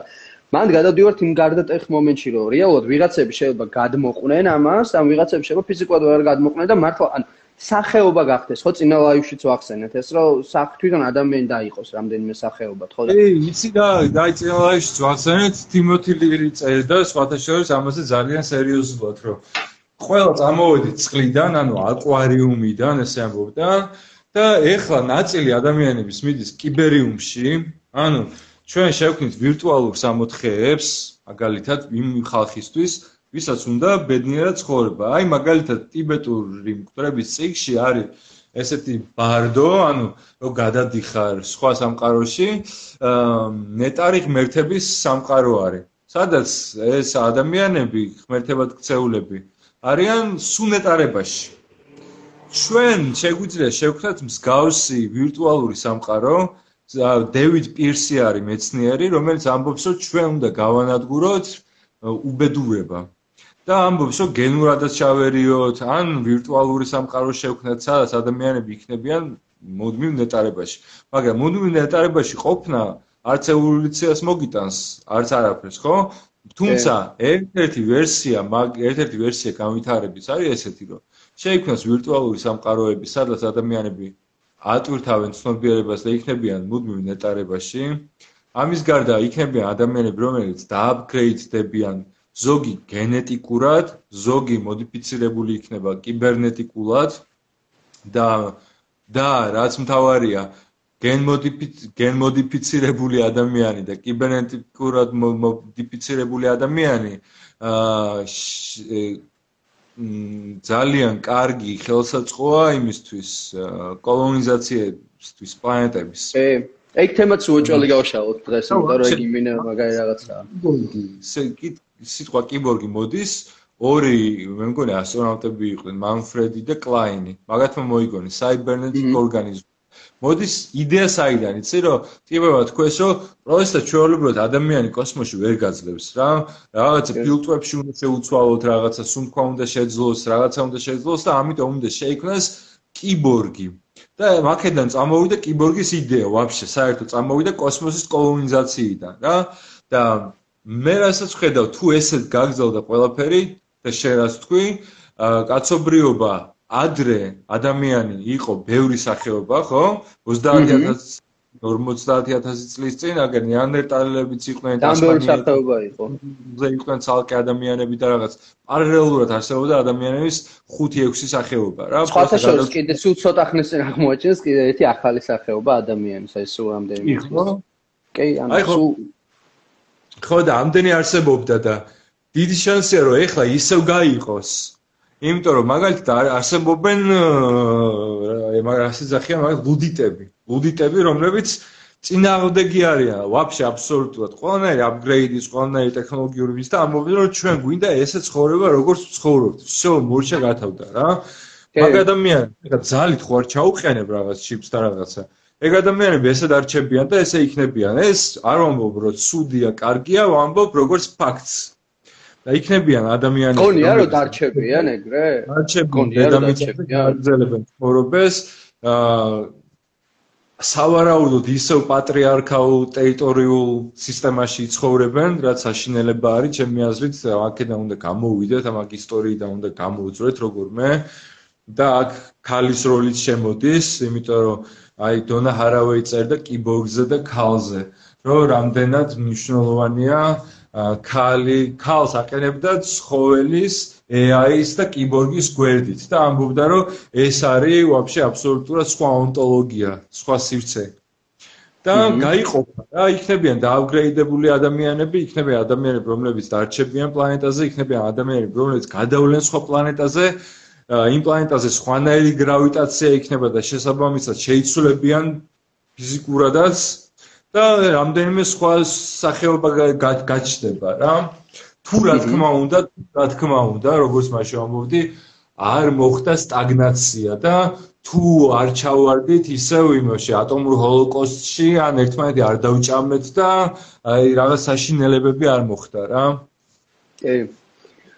მან გადავდივართ იმ გარდატეხ მომენტში, რომ რეალურად ვიღაცები შეიძლება გადმოყვნენ ამას, ან ვიღაცები შეიძლება ფიზიკურად ვერ გადმოყვნენ და მართლა ან სახეობა გახდეს, ხო, წინა ლაივშიც ვახსენეთ ეს, რომ სახ თვითონ ადამიანი დაიყოს რამდენიმე სახეობა, ხო და ეი, იცი და დაი წინა ლაივშიც ვახსენეთ, თიმოთი ლირი წერდა, სხვათა შორის ამაზე ძალიან სერიოზულად, რომ ყველა წამოვედი წყლიდან, ანუ აკვარიუმიდან, ესე ამბობდა და ეხლა ნაწილი ადამიანების მიდის კიბერიუმში, ანუ ჩვენ შევქმნით ვირტუალურ სამოთხეებს, მაგალითად იმ ხალხისთვის, ვისაც უნდა ბედნიერად ცხოვრება. აი მაგალითად ტიბეტური მკვრების წიგში არის ესეთი ბარდო, ანუ რო გადადიხარ სხვა სამყაროში, ნეტარი ღმერთების სამყარო არის. სადაც ეს ადამიანები, ღმერთებად ქცეულები, არიან სუნეტარებაში. ჩვენ შეგვიძლია შევქმნათ მსგავსი ვირტუალური სამყარო. დევიდ პირსი არის მეცნიერი, რომელიც ამბობს, რომ ჩვენ უნდა გავანადგუროთ უბედურება. და ამბობს, რომ გენურადაც ჩავერიოთ, ან ვირტუალური სამყარო შევქმნათ, სადაც ადამიანები იქნებიან მოდმივ ნეტარებაში. მაგრამ მოდმივ ნეტარებაში ყოფნა არც ევოლუციას მოგიტანს, არც არაფერს, ხო? თუმცა ერთ-ერთი ვერსია, მაგ ერთ-ერთი ვერსია განვითარების არის ესეთი, რომ შეიქმნას ვირტუალური სამყაროები, სადაც ადამიანები ატვირთავენ ცნობიერებას და იქნებიან მუდმივ ნეტარებაში. ამის გარდა იქნებიან ადამიანები, რომლებიც დააპგრეიდდებიან ზოგი გენეტიკურად, ზოგი მოდიფიცირებული იქნება კიბერნეტიკულად და და რაც მთავარია, გენმოდიფიცირებული ადამიანი და კიბერნეტიკურად მოდიფიცირებული ადამიანი აა ძალიან კარგი ხელსაწყოა იმისთვის კოლონიზაციისთვის პლანეტების. ე ეგ თემაც უოჭველი გავშალოთ დღეს, იმიტომ რომ ეგ იმინე მაგარი რაღაცაა. სიტყვა კიბორგი მოდის ორი მე მგონი ასტრონავტები იყვნენ, მანფრედი და კლაინი. მაგათმა მოიგონეს საიბერნეტიკ ორგანიზმი. მოდის იდეა საიდან იცი რომ ტიპებად თქვეს რომ პროცესად ჩვეულებრივად ადამიანი კოსმოსში ვერ გაძლევს რა რაღაცა ფილტრებში უნდა შეუცვალოთ რაღაცა სუნთქვა უნდა შეძლოს რაღაცა უნდა შეძლოს და ამიტომ უნდა შეიქმნას კიბორგი. და მაქედან წამოვიდა კიბორგის იდეა ვაფშე საერთოდ წამოვიდა კოსმოსის კოლონიზაციიდან რა. და მე რასაც ხედავ თუ ესეთ გაგზავნა ყველაფერი და შენ რაც თქვი კაცობრიობა ადრე ადამიანი იყო ბევრი სახეობა, ხო? 30000 50000 წლის წინ აგერ ნეანდერტალებიც იყვნენ და ამბერი სახეობა იყო. ზე იყვნენ ცალკე ადამიანები და რაღაც პარალელურად არსებობდა ადამიანების 5-6 სახეობა რა. სხვათა შორის კიდე სულ ცოტა ხნის წინ აღმოაჩენს კიდე ერთი ახალი სახეობა ადამიანის აი სულ ამდენი. ხო? კი, ანუ სულ ხო და ამდენი არსებობდა და დიდი შანსია რომ ეხლა ისევ გაიყოს. იმიტომ რომ მაგალითად არსებობენ აი მაგ ასე ძახია მაგ ლუდიტები. ლუდიტები, რომლებიც წინააღმდეგი არიან, ვაფშე აბსოლუტურად. ყველანაირი აპგრეიდის, ყველანაირი ტექნოლოგიური ვის და ამბობენ, რომ ჩვენ გვინდა ესე ცხოვრება, როგორც ცხოვრობთ. всё, მორჩა გათავდა რა. მაგ ადამიანს, ეხლა ძალით ხო არ ჩაუყენებ რაღაც ჩიპს და რაღაცა. ეგ ადამიანები ესად არჩებიან და ესე იქნებიან. ეს არ ვამბობ, რომ ცუდია, კარგია, ვამბობ როგორც ფაქტს. და იქნებიან ადამიანები. გონია რომ დარჩებიან ეგრე? დარჩებიან, დედამიწაზე ძელებენ ცხოვრობეს. აა სავარაუდოდ ისევ პატრიარქალურ ტერიტორიულ სისტემაში ცხოვრებენ, რაც აშინელება არის, ჩემი აზრით, აქედან უნდა გამოვიდეთ, ამ აქ ისტორიიდან უნდა გამოვძვრეთ როგორმე და აქ ქალის როლიც შემოდის, იმიტომ რომ აი დონა ჰარავეი წერდა კიბორგზე და ქალზე, რომ რამდენად მნიშვნელოვანია ქალი ქალს აყენებდა ცხოველის AI-ის და კიბორგის გვერდით და ამბობდა რომ ეს არის ვაფშე აბსოლუტურად სხვა ონტოლოგია, სხვა სივრცე. და გაიყოფა რა, იქნებიან დააპგრეიდებული ადამიანები, იქნებიან ადამიანები, რომლებიც დარჩებიან პლანეტაზე, იქნებიან ადამიანები, რომლებიც გადავლენ სხვა პლანეტაზე. იმ პლანეტაზე სხვანაირი გრავიტაცია იქნება და შესაბამისად შეიცვლებიან ფიზიკურადაც და რამდენიმე სხვა სახეობა გაჩნდება რა. თუ რა თქმა უნდა, რა თქმა უნდა, როგორც მაშინ ამბობდი, არ მოხდა სტაგნაცია და თუ არ ჩავარდით ისევ იმაში ატომურ ჰოლოკოსტში, ან ერთმანეთი არ დაუჭამეთ და აი რაღაც საშინელებები არ მოხდა რა. კი.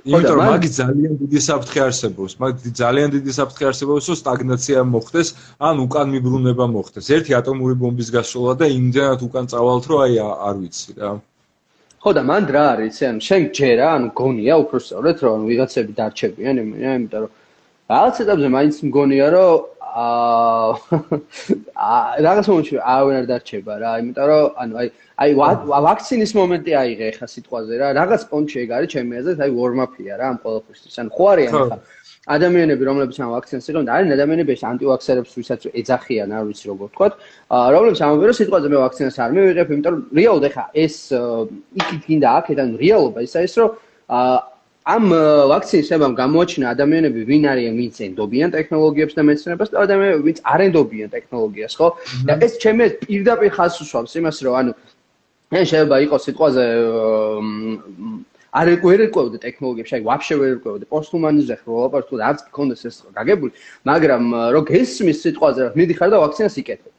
იმიტომ რომ მაგ ძალიან დიდი საფრთხე არსებობს, მაგ ძალიან დიდი საფრთხე არსებობს, რომ სტაგნაცია მოხდეს, ან უკან მიბრუნება მოხდეს. ერთი ატომური ბომბის გასროლა და იმდენად უკან წავალთ, რომ აი არ ვიცი რა. ხო და მან რა არის ეს ანუ შენ ჯერა ანუ გონია უფრო სწორედ რომ ვიღაცები დარჩებიან იმიტომ რომ რაღაც ეტაპზე მაინც მგონია რომ აა რაღაც მომენტში არავინ არ დარჩება რა იმიტომ რომ ანუ აი აი ვაქცინის მომენტი აიღე ხა სიტყვაზე რა რაღაც პონჩი ეგ არის ჩემი აზრით აი ვორმაფია რა ამ ყოველთვის ანუ ხო არიან ხა? ადამიანები რომლებიც ამ ვაქცინას იღებენ არიან ადამიანები ეს ანტივაქსერებს ვისაც ეძახიან არ ვიცი როგორ ვთქვა რომლებიც ამბობენ რომ სიტყვაზე მე ვაქცინას არ მივიღებ იმიტომ რომ რეალოდ ეხა ეს იქით გინდა აქედან რეალობა ისა ის რომ ამ ვაქცინის შემამ გამოაჩინა ადამიანები ვინ არიან ვინც ენდობიან ტექნოლოგიებს და მეცნიერებას და ადამიანები ვინც არ ენდობიან ტექნოლოგიას ხო და ეს ჩემი პირდაპირ ხაზს უსვამს იმას რომ ანუ მე შეიძლება იყოს სიტყვაზე არ ერკვევდე ტექნოლოგიებში, აი ვაფშე ვერ ერკვევდე პოსტჰუმანიზმზე ხო ვაპართ თუ არც გქონდეს ეს გაგებული, მაგრამ რო გესმის სიტყვაზე რომ მიდიხარ და ვაქცინას იკეთებ.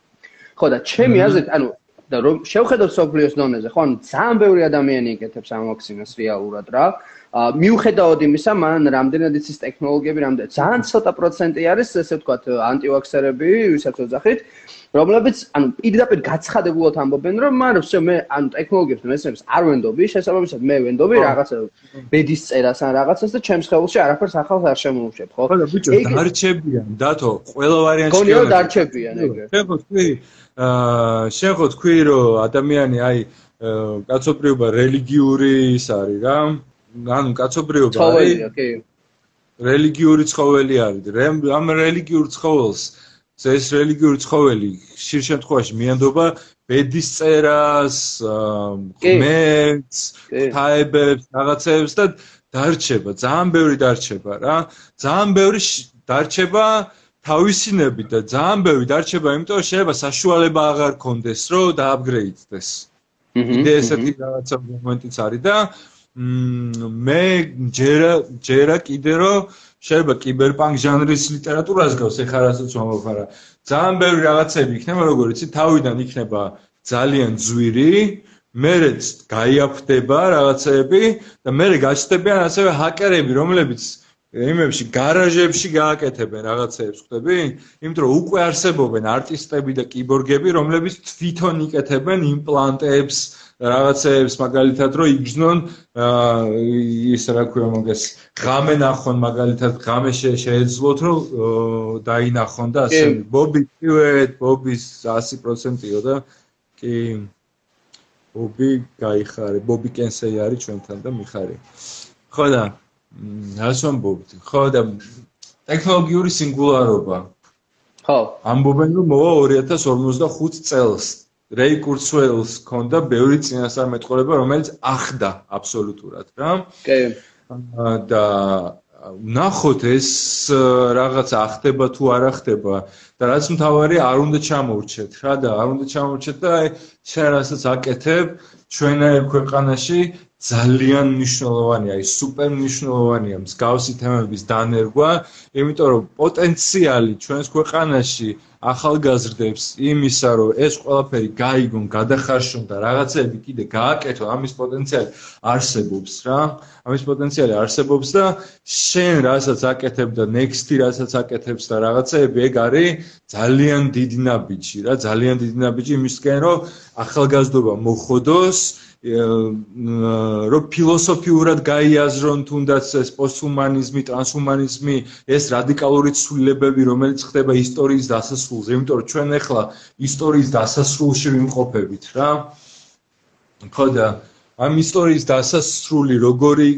ხო და ჩემი აზრით, ანუ და რომ შევხედოთ სოფლიოს დონეზე, ხო, ანუ ძალიან ბევრი ადამიანი იკეთებს ამ ვაქცინას რეალურად რა. მიუხედავად იმისა, მან რამდენად იცის ტექნოლოგიები, რამდენად ძალიან ცოტა პროცენტი არის, ესე ვთქვათ, ანტივაქსერები, ვისაც ვეძახით, რომლებიც ანუ პირდაპირ გაცხადებულად ამბობენ, რომ მაგრამ ვсё მე ანუ ტექნოლოგიებს მეცნიერებს არ ვენდობი, შესაბამისად მე ვენდობი რაღაცა ბედის წერას ან რაღაცას და ჩემს ხელში არაფერს ახალს არ შემოუშვებ, ხო? ხო, ბიჭო, დარჩებიან, დათო, ყველა ვარიანტში. გონიო დარჩებიან, ეგრე. შეხო თქვი, აა შეხო თქვი, რომ ადამიანი აი კაცობრიობა რელიგიური ის არის რა. ანუ კაცობრიობა არის რელიგიური ცხოველი არის. ამ რელიგიურ ცხოველს ეს რელიგიური ცხოველი შիր შემთხვევაში მიანდობა ბედის წერას, ღმერთს, თაებებს, რაღაცებს და დარჩება, ძალიან ბევრი დარჩება რა. ძალიან ბევრი დარჩება თავისინები და ძალიან ბევრი დარჩება, იმიტომ რომ შეიძლება საშუალება აღარ კონდეს, რომ დააპგრეიდდეს. იდე ესეთი რაღაცა მომენტიც არის და მე ჯერა ჯერა კიდე რომ შეიძლება კიბერპანკ ჟანრის ლიტერატურას გავს ეხლა რასაც ვამბობ, მაგრამ ძალიან ბევრი რაღაცები იქნება, როგორ იცი, თავიდან იქნება ძალიან ძვირი, მერეც გაიაფდება რაღაცები და მერე გაჩნდებიან ასევე ჰაკერები, რომლებიც იმებში გარაჟებში გააკეთებენ რაღაცებს, ხვდები? იმიტომ რომ უკვე არსებობენ არტისტები და კიბორგები, რომლებიც თვითონ იკეთებენ იმპლანტებს, რაღაცეებს მაგალითად რომ იგრძნონ ის რა ქვია მაგას ღამე ნახონ მაგალითად ღამე შეეძლოთ რომ დაინახონ და ასე ბობი პივეთ ბობის 100%-იო და კი ბობი გაიხარე. ბობი კენსეი არის ჩვენთან და მიხარი. ხო და რას ვამბობთ ხო და ტექნოლოგიური სინგულარობა. ხო. ამბობენ რომ მოვა 2055 წელს რეი კურცველს ქონდა ბევრი წინასწარმეტყველება, რომელიც ახდა აბსოლუტურად რა. კი. და ნახოთ ეს რაღაც ახდება თუ არ ახდება და რაც მთავარი არ უნდა ჩამოურჩეთ რა და არ უნდა ჩამოურჩეთ და აი შენ რასაც აკეთებ ჩვენაერ ქვეყანაში ძალიან მნიშვნელოვანია, აი სუპერ მნიშვნელოვანია მსგავსი თემების დანერგვა, იმიტომ რომ პოტენციალი ჩვენს ქვეყანაში ახალგაზრდებს იმისა, რომ ეს ყველაფერი გაიგონ, გადახარშონ და რაღაცები კიდე გააკეთონ, ამის პოტენციალი არსებობს რა. ამის პოტენციალი არსებობს და შენ რასაც აკეთებ და next-ი რასაც აკეთებს და რაღაცები, ეგ არის ძალიან დიდი ნაბიჯი რა, ძალიან დიდი ნაბიჯი იმისკენ, რომ ახალგაზრდობა მოხოდოს რომ ფილოსოფიურად გაიაზრონ თუნდაც ეს პოსტჰუმანიზმი, ტრანსჰუმანიზმი, ეს რადიკალური ცვლილებები, რომელიც ხდება ისტორიის დასასრულზე, იმიტომ რომ ჩვენ ახლა ისტორიის დასასრულში ვიმყოფებით რა. ხო და ამ ისტორიის დასასრული როგორი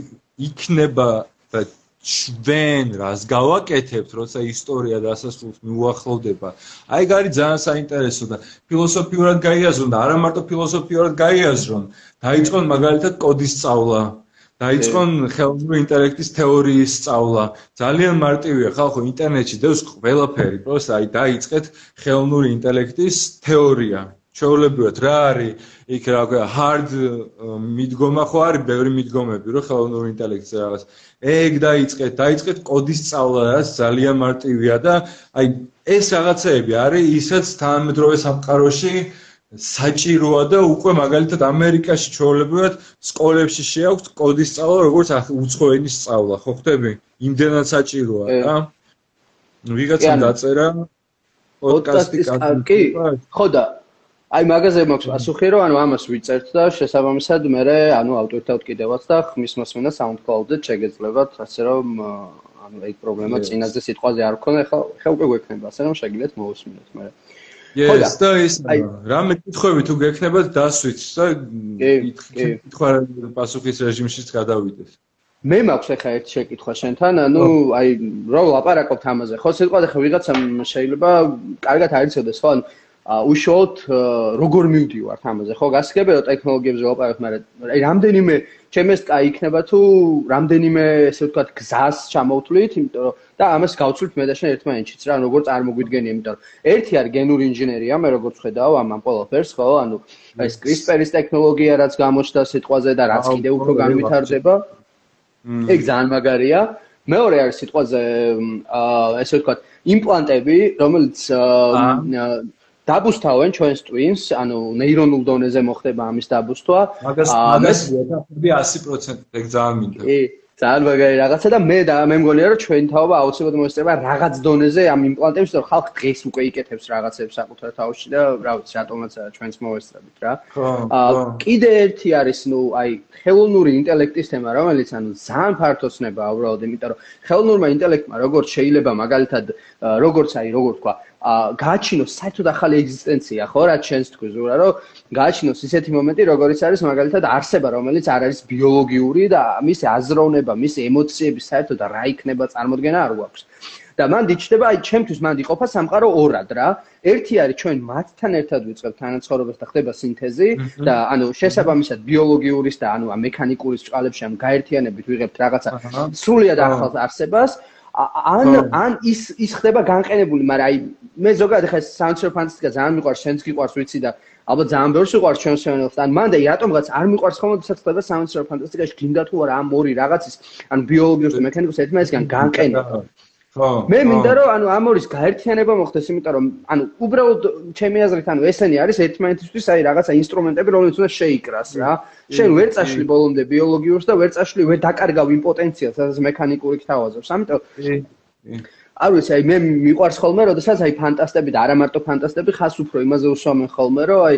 იქნება და ჩვენ რას გავაკეთებთ, როცა ისტორია დასასრულს მიუახლოვდება. აი, გარი ძალიან საინტერესო და ფილოსოფიურად გაიაზრონ და არა მარტო ფილოსოფიურად გაიაზრონ, დაიწყონ მაგალითად კოდის სწავლა. დაიწყონ ხელოვნური ინტელექტის თეორიის სწავლა. ძალიან მარტივია, ხალხო, ინტერნეტში დევს ყველაფერი, პროს აი დაიწყეთ ხელოვნური ინტელექტის თეორია. ჩაოლებიოთ რა არის იქ რა ქვია hard მიდგომა? ხო არის ბევრი მიდგომები რომ ხელოვნური ინტელექტზე რაღაც. ეგ დაიწყეთ დაიწყეთ კოდის სწავლა რაც ძალიან მარტივია და აი ეს რაღაცეები არის ისაც თანამედროვე სამყაროში საჭიროა და უკვე მაგალითად ამერიკაში ჩაოლებიოთ სკოლებში შეაქვთ კოდის სწავლა როგორც უცხო ენის სწავლა. ხო ხტები? იმდენად საჭიროა რა. ვიღაცამ დაწერა პოდკასტი კი ხო და აი მაგაზე მაქვს პასუხი რომ ანუ ამას ვიწერთ და შესაბამისად მე ანუ ავტორთავთ კიდევაც და ხმის მოსმენა SoundCloud-ზე შეგეძლებათ ასე რომ ანუ ეგ პრობლემა წინაზე სიტყვაზე არ ქონა ხა ხა უკვე გვექნება ასე რომ შეგიძლიათ მოусმინოთ მე ეს და ის რამე კითხვები თუ გექნებათ დასვით და კითხვა პასუხის რეჟიმშიც გადავიდეთ მე მაქვს ახლა ერთ შეკითხვა შენთან ანუ აი რო ლაპარაკობთ ამაზე. ხო სიტყვაზე ხო ვიღაცამ შეიძლება კარგად არიცოდეს ხო ანუ უშუალოდ როგორ მივდივართ ამაზე ხო? გასაგებია ტექნოლოგიებზე ვაპარაკობ მაგრამ აი რამდენიმე ჩემს კაი იქნება თუ რამდენიმე ესე ვთქვათ გზას ჩამოვთვლით იმიტომ რომ და ამას გავცვლით მე და შენ ერთმანეთშიც რა როგორ წარმოგვიდგენია იმიტომ რომ ერთი არის გენური ინჟინერია მე როგორც ხედავ ამ ამ ყველაფერს ხო? ანუ ეს CRISPR-ის ტექნოლოგია რაც გამოჩნდა სიტყვაზე და რაც კიდე უფრო განვითარდება. ეგ ძალიან მაგარია. მეორე არის სიტყვაზე ესე ვთქვათ იმპლანტები რომელიც დაბუსთავენ ჩვენს ტვინს, ანუ ნეირონულ დონეზე მოხდება ამის დაბუსტვა. მაგას მაგას ვეთახები 100% ეგ ძალიან მინდა. კი, ძალიან მაგარი რაღაცა და მე და მე მგონია რომ ჩვენ თავობა აუცილებლად მოესწრება რაღაც დონეზე ამ იმპლანტებს, რომ ხალხ დღეს უკვე იკეთებს რაღაცებს საკუთარ თავში და რა ვიცი, რატომაც ჩვენც მოესწრებით რა. აა კიდე ერთი არის, ну, აი, ხელოვნური ინტელექტის თემა, რომელიც ანუ ძალიან ფართოსნება უბრალოდ, იმიტომ რომ ხელოვნურმა ინტელექტმა როგორც შეიძლება მაგალითად როგორც აი, როგორ თქვა, გააჩინოს საერთოდ ახალი ეგზისტენცია, ხო, რაც შენს თქვი ზურა, რომ გააჩინოს ისეთი მომენტი, როგორიც არის მაგალითად არსება, რომელიც არ არის ბიოლოგიური და მის აზროვნება, მის ემოციების საერთოდ რა იქნება წარმოქმნა არ გვაქვს. და მან დიჩდება, აი, ჩემთვის მან იყოფა სამყარო ორად რა. ერთი არის ჩვენ მათთან ერთად ვიწყებთ თანაცხოვრებას და ხდება სინთეზი და ანუ შესაბამისად ბიოლოგიურის და ანუ მექანიკურის წყალებში ამ გაერთიანებით ვიღებთ რაღაცა სრულიად ახალ არსებას. ან ან ის ის ხდება განყენებული, მაგრამ აი მე ზოგადად ხა საუნდ ფანტასტიკა ძალიან მიყვარს, შენც გიყვარს ვიცი და ალბათ ძალიან ბევრს უყვარს ჩვენ სეონელს. ან მანდ აი რატომღაც არ მიყვარს ხოლმე თუმცა ხდება საუნდ ფანტასტიკაში გინდა თუ არა ამ ორი რაღაცის ან ბიოლოგიურს და მექანიკურს ერთმანეთსგან განყენება. ხო. მე მინდა რომ ანუ ამ ორის გაერთიანება მოხდეს, იმიტომ რომ ანუ უბრალოდ ჩემი აზრით ანუ ესენი არის ერთმანეთისთვის აი რაღაცა ინსტრუმენტები, რომელიც უნდა შეიკრას რა. შენ ვერ წაშლი ბოლომდე ბიოლოგიურს და ვერ წაშლი ვერ დაკარგავ იმ პოტენციალს, სადაც მექანიკური თავაზობს. ამიტომ არ ვიცი, აი მე მიყვარს ხოლმე, როდესაც აი ფანტასტები და არა მარტო ფანტასტები, ხას უფრო იმაზე უსვამენ ხოლმე, რომ აი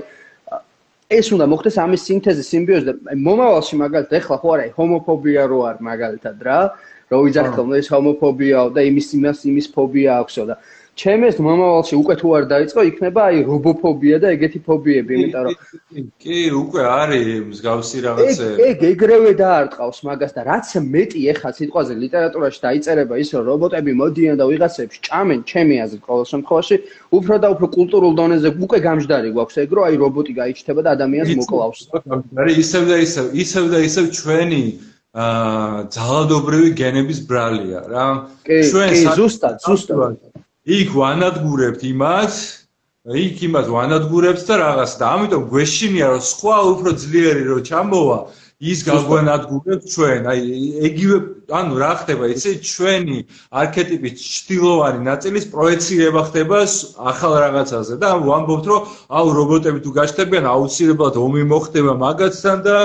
ეს უნდა მოხდეს ამის სინთეზი, სიმბიოზი და მომავალში მაგალითად ეხლა ხო არა ჰომოფობია რო არ მაგალითად რა, რო ვიძახო ეს ჰომოფობიაო და იმის იმას იმის ფობია აქვსო და ჩემს მომავალში უკვე თუ არ დაიწყო, იქნება აი რობოფობია და ეგეთი ფობიები, იმიტომ რომ კი, უკვე არის მსგავსი რაღაცები. ეგ ეგრევე დაარტყავს მაგას და რაც მეტი ეხა სიტყვაზე ლიტერატურაში დაიწერება ის რომ რობოტები მოდიან და ვიღაცებს ჭამენ, ჩემი აზრით ყოველ შემთხვევაში, უფრო და უფრო კულტურულ დონეზე უკვე გამჯდარი გვაქვს ეგ რომ აი რობოტი გაიჩნდება და ადამიანს მოკლავს. არის ისევ და ისევ, ისევ და ისევ ჩვენი აა ძალადობრივი გენების ბრალია რა. ჩვენ ზუსტად, ზუსტად იქ ვანადგურებთ იმას, იქ იმას ვანადგურებთ და რაღაც და ამიტომ გვეშინია რომ სხვა უფრო ძლიერი რო ჩამოვა, ის გაგვანადგურებს ჩვენ. აი ეგივე ანუ რა ხდება, იცი ჩვენი არქეტიპის ჭtildeოვანი ნაწილის პროექცირება ხდება ახალ რაღაცაზე და ვამბობთ რომ აუ რობოტები თუ გაჩნდებიან აუცილებლად ომი მოხდება მაგაცთან და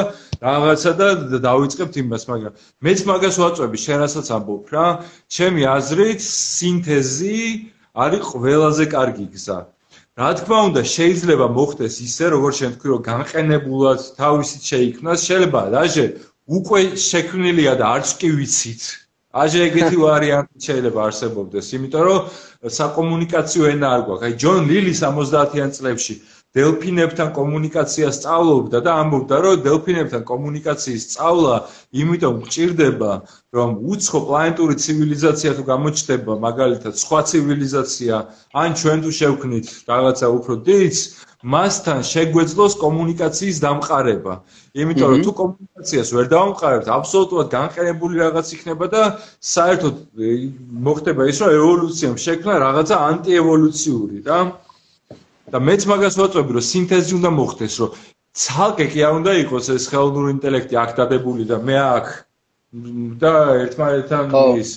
რაღაცა და დავიწყებთ იმას, მაგრამ მეც მაგას ვაწვევი, შენ რასაც ამბობ რა. ჩემი აზრით, სინთეზი არის ყველაზე კარგი გზა. რა თქმა უნდა, შეიძლება მოხდეს ისე, როგორც შენ თქვი, რომ განყენებულად თავისით შეიქმნას, შეიძლება დაჟე უკვე შექმნილია და არც კი ვიცით. აჟე ეგეთი ვარიანტი შეიძლება არსებობდეს, იმიტომ რომ საკომუნიკაციო ენა არ გვაქვს. აი ჯონ ლილის 70-იან წლებში დელფინებთან კომუნიკაცია სწავლობდა და ამბობდა, რომ დელფინებთან კომუნიკაციის სწავლა იმიტომ გჭირდება, რომ უცხო პლანეტური ცივილიზაცია თუ გამოჩნდება, მაგალითად, სხვა ცივილიზაცია, ან ჩვენ თუ შევქმნით რაღაცა უფრო დიდს, მასთან შეგვეძლოს კომუნიკაციის დამყარება. იმიტომ რომ თუ კომუნიკაციას ვერ დავამყარებთ, აბსოლუტურად განყენებული რაღაც იქნება და საერთოდ მოხდება ის, რომ ევოლუციამ შექმნა რაღაცა ანტიევოლუციური, რა. და მეც მაგას ვაწვევი რომ სინთეზი უნდა მოხდეს რომ ცალკე კი არ უნდა იყოს ეს ხელოვნური ინტელექტი აქ დადებული და მე აქ და ერთმანეთთან ის.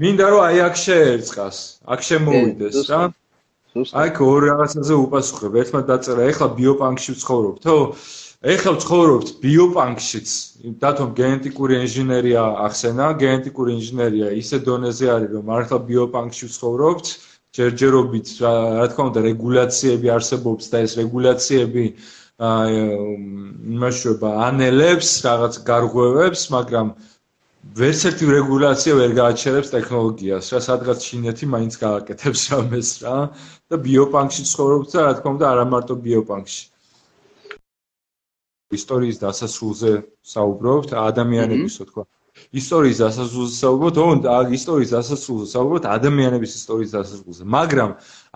მინდა რომ აი აქ შეერწყას აქ შემოვიდეს რა აი ორი რაღაცაზე უპასუხებ. ერთმანეთ დაწერა ეხლა ბიოპანკში ვცხოვრობთო ეხლა ვცხოვრობთ ბიოპანკშიც. დათომ გენეტიკური ინჟინერია ახსენა გენეტიკური ინჟინერია ისე დონეზე არის რომ მართლა ბიოპანკში ვცხოვრობთ ჯერჯერობით რა თქმა უნდა რეგულაციები არსებობს და ეს რეგულაციები იმაშობა ანელებს რაღაც გარღვევებს, მაგრამ ვერც ერთი რეგულაცია ვერ გააჩერებს ტექნოლოგიას, რა სადღაც ჩინეთი მაინც გააკეთებს რამეს რა და ბიოპანკში ცხოვრობს და რა თქმა უნდა არა მარტო ბიოპანკში. ისტორიის დასასრულზე საუბრობთ, ადამიანების თქო. ისტორიის დასასრულზე საუბრობთ, ო, ისტორიის დასასრულზე საუბრობთ ადამიანების ისტორიის დასასრულზე, მაგრამ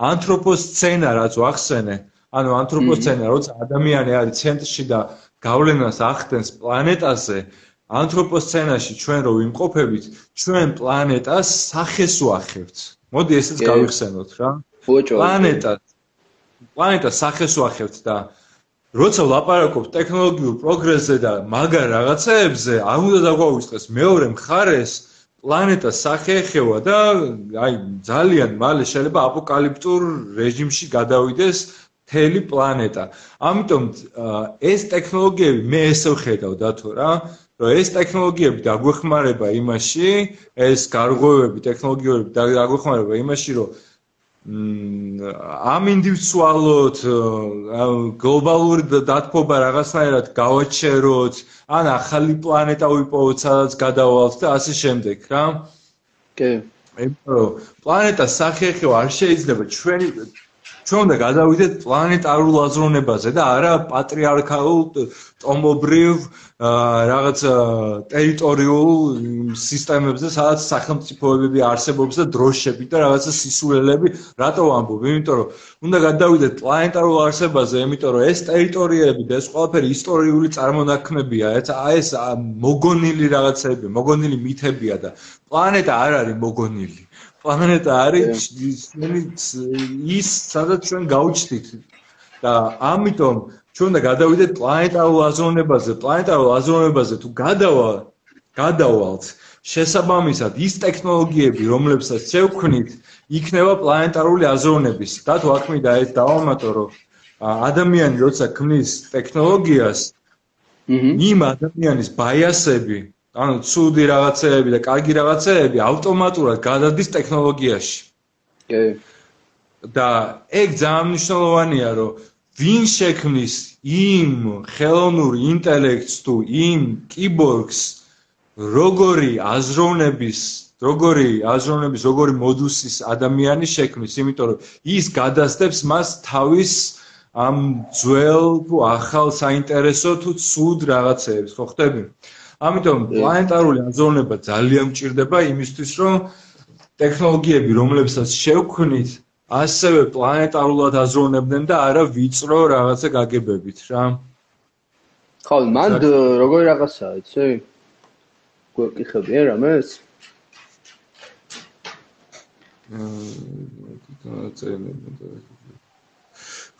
ანთროპოსცენა რაც ვახსენე, ანუ ანთროპოსცენა, როცა ადამიანი არის ცენტრში და გავლენას ახდენს პლანეტაზე, ანთროპოსცენაში ჩვენ რო ვიმყოფებით, ჩვენ პლანეტას სახეს ვახევთ. მოდი ესეც გავიხსენოთ რა. პლანეტა პლანეტა სახეს ვახევთ და როცა ვლაპარაკობ ტექნოლოგიურ პროგრესზე და მაგარ რაღაცეებზე, არ უნდა დაგვაუწყდეს მეორე მხარეს პლანეტას სახე ეხევა და აი ძალიან მალე შეიძლება აპოკალიფტურ რეჟიმში გადავიდეს მთელი პლანეტა. ამიტომ ეს ტექნოლოგიები მე ესე ვხედავ დათო რა, რომ ეს ტექნოლოგიები დაგვეხმარება იმაში, ეს გარღვევები ტექნოლოგიები დაგვეხმარება იმაში, რომ ამ ინდივიდუალოთ გლობალური დათბობა რაღაცნაირად გავაჩეროთ, ან ახალი პლანეტა ვიპოვოთ, სადაც გადავალთ და ასე შემდეგ, რა. კი. ებრო, პლანეტას სახე ხო არ შეიძლება ჩვენი ჩვენ უნდა გადავიდეთ პლანეტარულ აზროვნებაზე და არა პატრიარქალურ ტომობრივ რაღაც ტერიტორიულ სისტემებზე, სადაც სახელმწიფოებები არსებობს და დროშები და რაღაცა სისულელები, რატო ვამბობ? იმიტომ რომ უნდა გადავიდეთ პლანეტარულ არსებაზე, იმიტომ რომ ეს ტერიტორიები და ეს ყველაფერი ისტორიული წარმონაქმნებია, ეს მოგონილი რაღაცები, მოგონილი მითებია და პლანეტა არ არის მოგონილი. პლანეტა არის ის სადაც ჩვენ გავჩდით და ამიტომ ჩვენ უნდა გადავიდეთ პლანეტარულ აზროვნებაზე პლანეტარულ აზროვნებაზე თუ გადავალ გადავალთ შესაბამისად ის ტექნოლოგიები რომლებსაც შევქმნით იქნება პლანეტარული აზროვნების და თუ აქ მინდა ეს დავამატო რომ ადამიანი როცა ქმნის ტექნოლოგიას იმ ადამიანის ბაიასები ანუ ცუდი რაღაცეები და კარგი რაღაცეები ავტომატურად გადადის ტექნოლოგიაში. კი. და ეგ ძალიან მნიშვნელოვანია, რომ ვინ შექმნის იმ ხელოვნურ ინტელექტს თუ იმ კიბორგს როგორი აზროვნების როგორი აზროვნების როგორი მოდუსის ადამიანი შექმნის იმიტომ რომ ის გადასდებს მას თავის ამ ძველ თუ ახალ საინტერესო თუ ცუდ რაღაცეებს ხო ხტები ამიტომ პლანეტარული აზროვნება ძალიან მჭირდება იმისთვის რომ ტექნოლოგიები რომლებსაც შევქმნით ასევე პლანეტარულად აზროვნებდნენ და არა ვიწრო რაღაცა გაგებებით რა. ხო მან როგორი რაღაცაა იცი? გვეკითხები რა მეს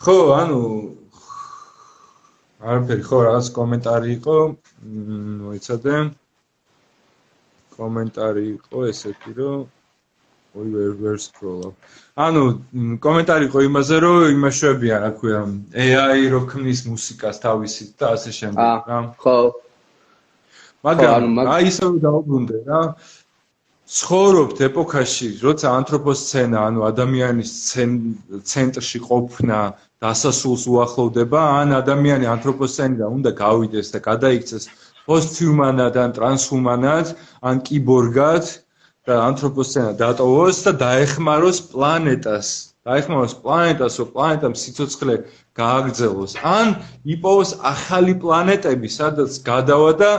ხო ანუ არაფერი ხო რაღაც კომენტარი იყო მოიცადე კომენტარი იყო ესეთი რომ ой ვერ ვერ სკროლავ. ანუ კომენტარი იყო იმაზე, რომ იმაშვებია, რა ქვია, AI რო ქმნის მუსიკას თავისით და ასე შემდეგ, რა. ხო. მაგრამ აი ისე დაუბრუნდე რა. ცხოვრობთ ეპოქაში, როცა ანთროპოსცენა, ანუ ადამიანის ცენტრში ყოფნა დასასრულს უახლოვდება, ან ადამიანი ანთროპოსცენიდან უნდა გავიდეს და გადაიქცეს პოსტჰუმანად ან ტრანსჰუმანად, ან კიბორგად, და ანთროპოსცენა დატოვოს და დაეხმაროს პლანეტას. დაეხმაროს პლანეტას, რომ პლანეტამ სიცოცხლე გააგრძელოს. ან იპოვოს ახალი პლანეტები, სადაც გადავა და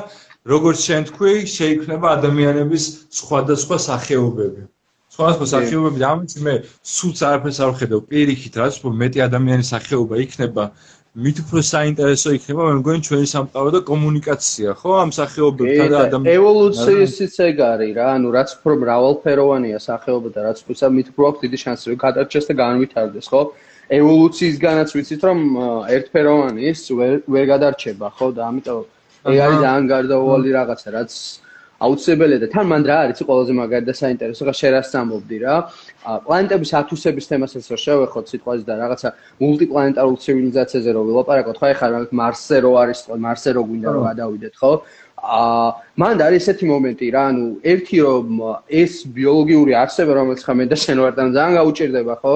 როგორც შენ თქვი, შეიქმნება ადამიანების სხვადასხვა სახეობები. სხვადასხვა სახეობები, ამით მე სულს არაფერს არ ვხედავ პირიქით, რაც უფრო მეტი ადამიანის სახეობა იქნება, მით უფრო საინტერესო იქნება მე მგონი ჩვენი სამყარო და კომუნიკაცია, ხო? ამ სახეობებთან და ადამიანთან. ევოლუციისიც ეგ არის რა, ანუ რაც უფრო მრავალფეროვანია სახეობა და რაც უფრო მით უფრო აქვს დიდი შანსი რომ გადარჩეს და განვითარდეს, ხო? ევოლუციისგანაც ვიცით რომ ერთფეროვანი ის ვერ გადარჩება, ხო? და ამიტომ ეგ არის ძალიან გარდაუვალი რაღაცა, რაც აუცილებელია და თან მან რა არის ყველაზე მაგარი და საინტერესო, ხა შერასწამობდი რა. პლანეტების ათუსების თემასაც რო შევეხოთ სიტყვაზე და რაღაცა მულტიპლანეტარულ ცივილიზაციაზე რო ვილაპარაკოთ, ხო ეხლა მარსზე რო არის, მარსზე რო გვინდა რომ გადავიდეთ, ხო? აა მან არის ესეთი მომენტი რა, ანუ ერთი რომ ეს ბიოლოგიური არსება რომელიც ხა მე და შენ ვარ და ძალიან გაუჭirdება, ხო?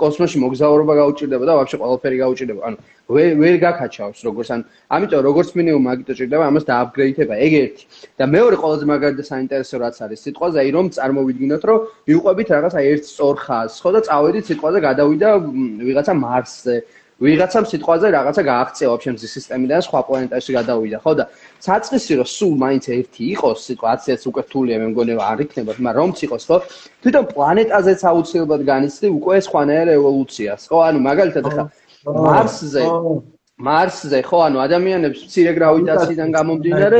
კოსმოსში მოგზაურობა გაუჭirdება და ვაფშე ყველაფერი გაუჭirdება. ანუ ვერ ვერ გაკაჩავს როგორც ან ამიტომ როგორც მინიმუმ მაგიტო ჭირდება ამას დააპგრეიდება ეგ ერთი. და მეორე ყველაზე მაგარი და საინტერესო რაც არის სიტყვაზე, აი რომ წარმოვიდგინოთ რომ მიუყვებით რაღაც აი ერთ სწორ ხაზს, ხო და წავედით სიტყვაზე გადავიდა ვიღაცა მარსზე. ვიღაცამ სიტყვაზე რაღაცა გააღწია ვაფშე მზის სისტემიდან სხვა პლანეტაში გადავიდა, ხო და საწყისი რომ სულ მაინც ერთი იყოს, სიტუაციაც უკვე რთულია, მე მგონი არ იქნება, მაგრამ რომც იყოს, ხო? თვითონ პლანეტაზეც აუცილებლად განიცდი უკვე სხვანაირ ევოლუციას, ხო? ანუ მაგალითად ახლა მარსზე მარსზე ხო, ანუ ადამიანებს მცირე გრავიტაციიდან გამომდინარე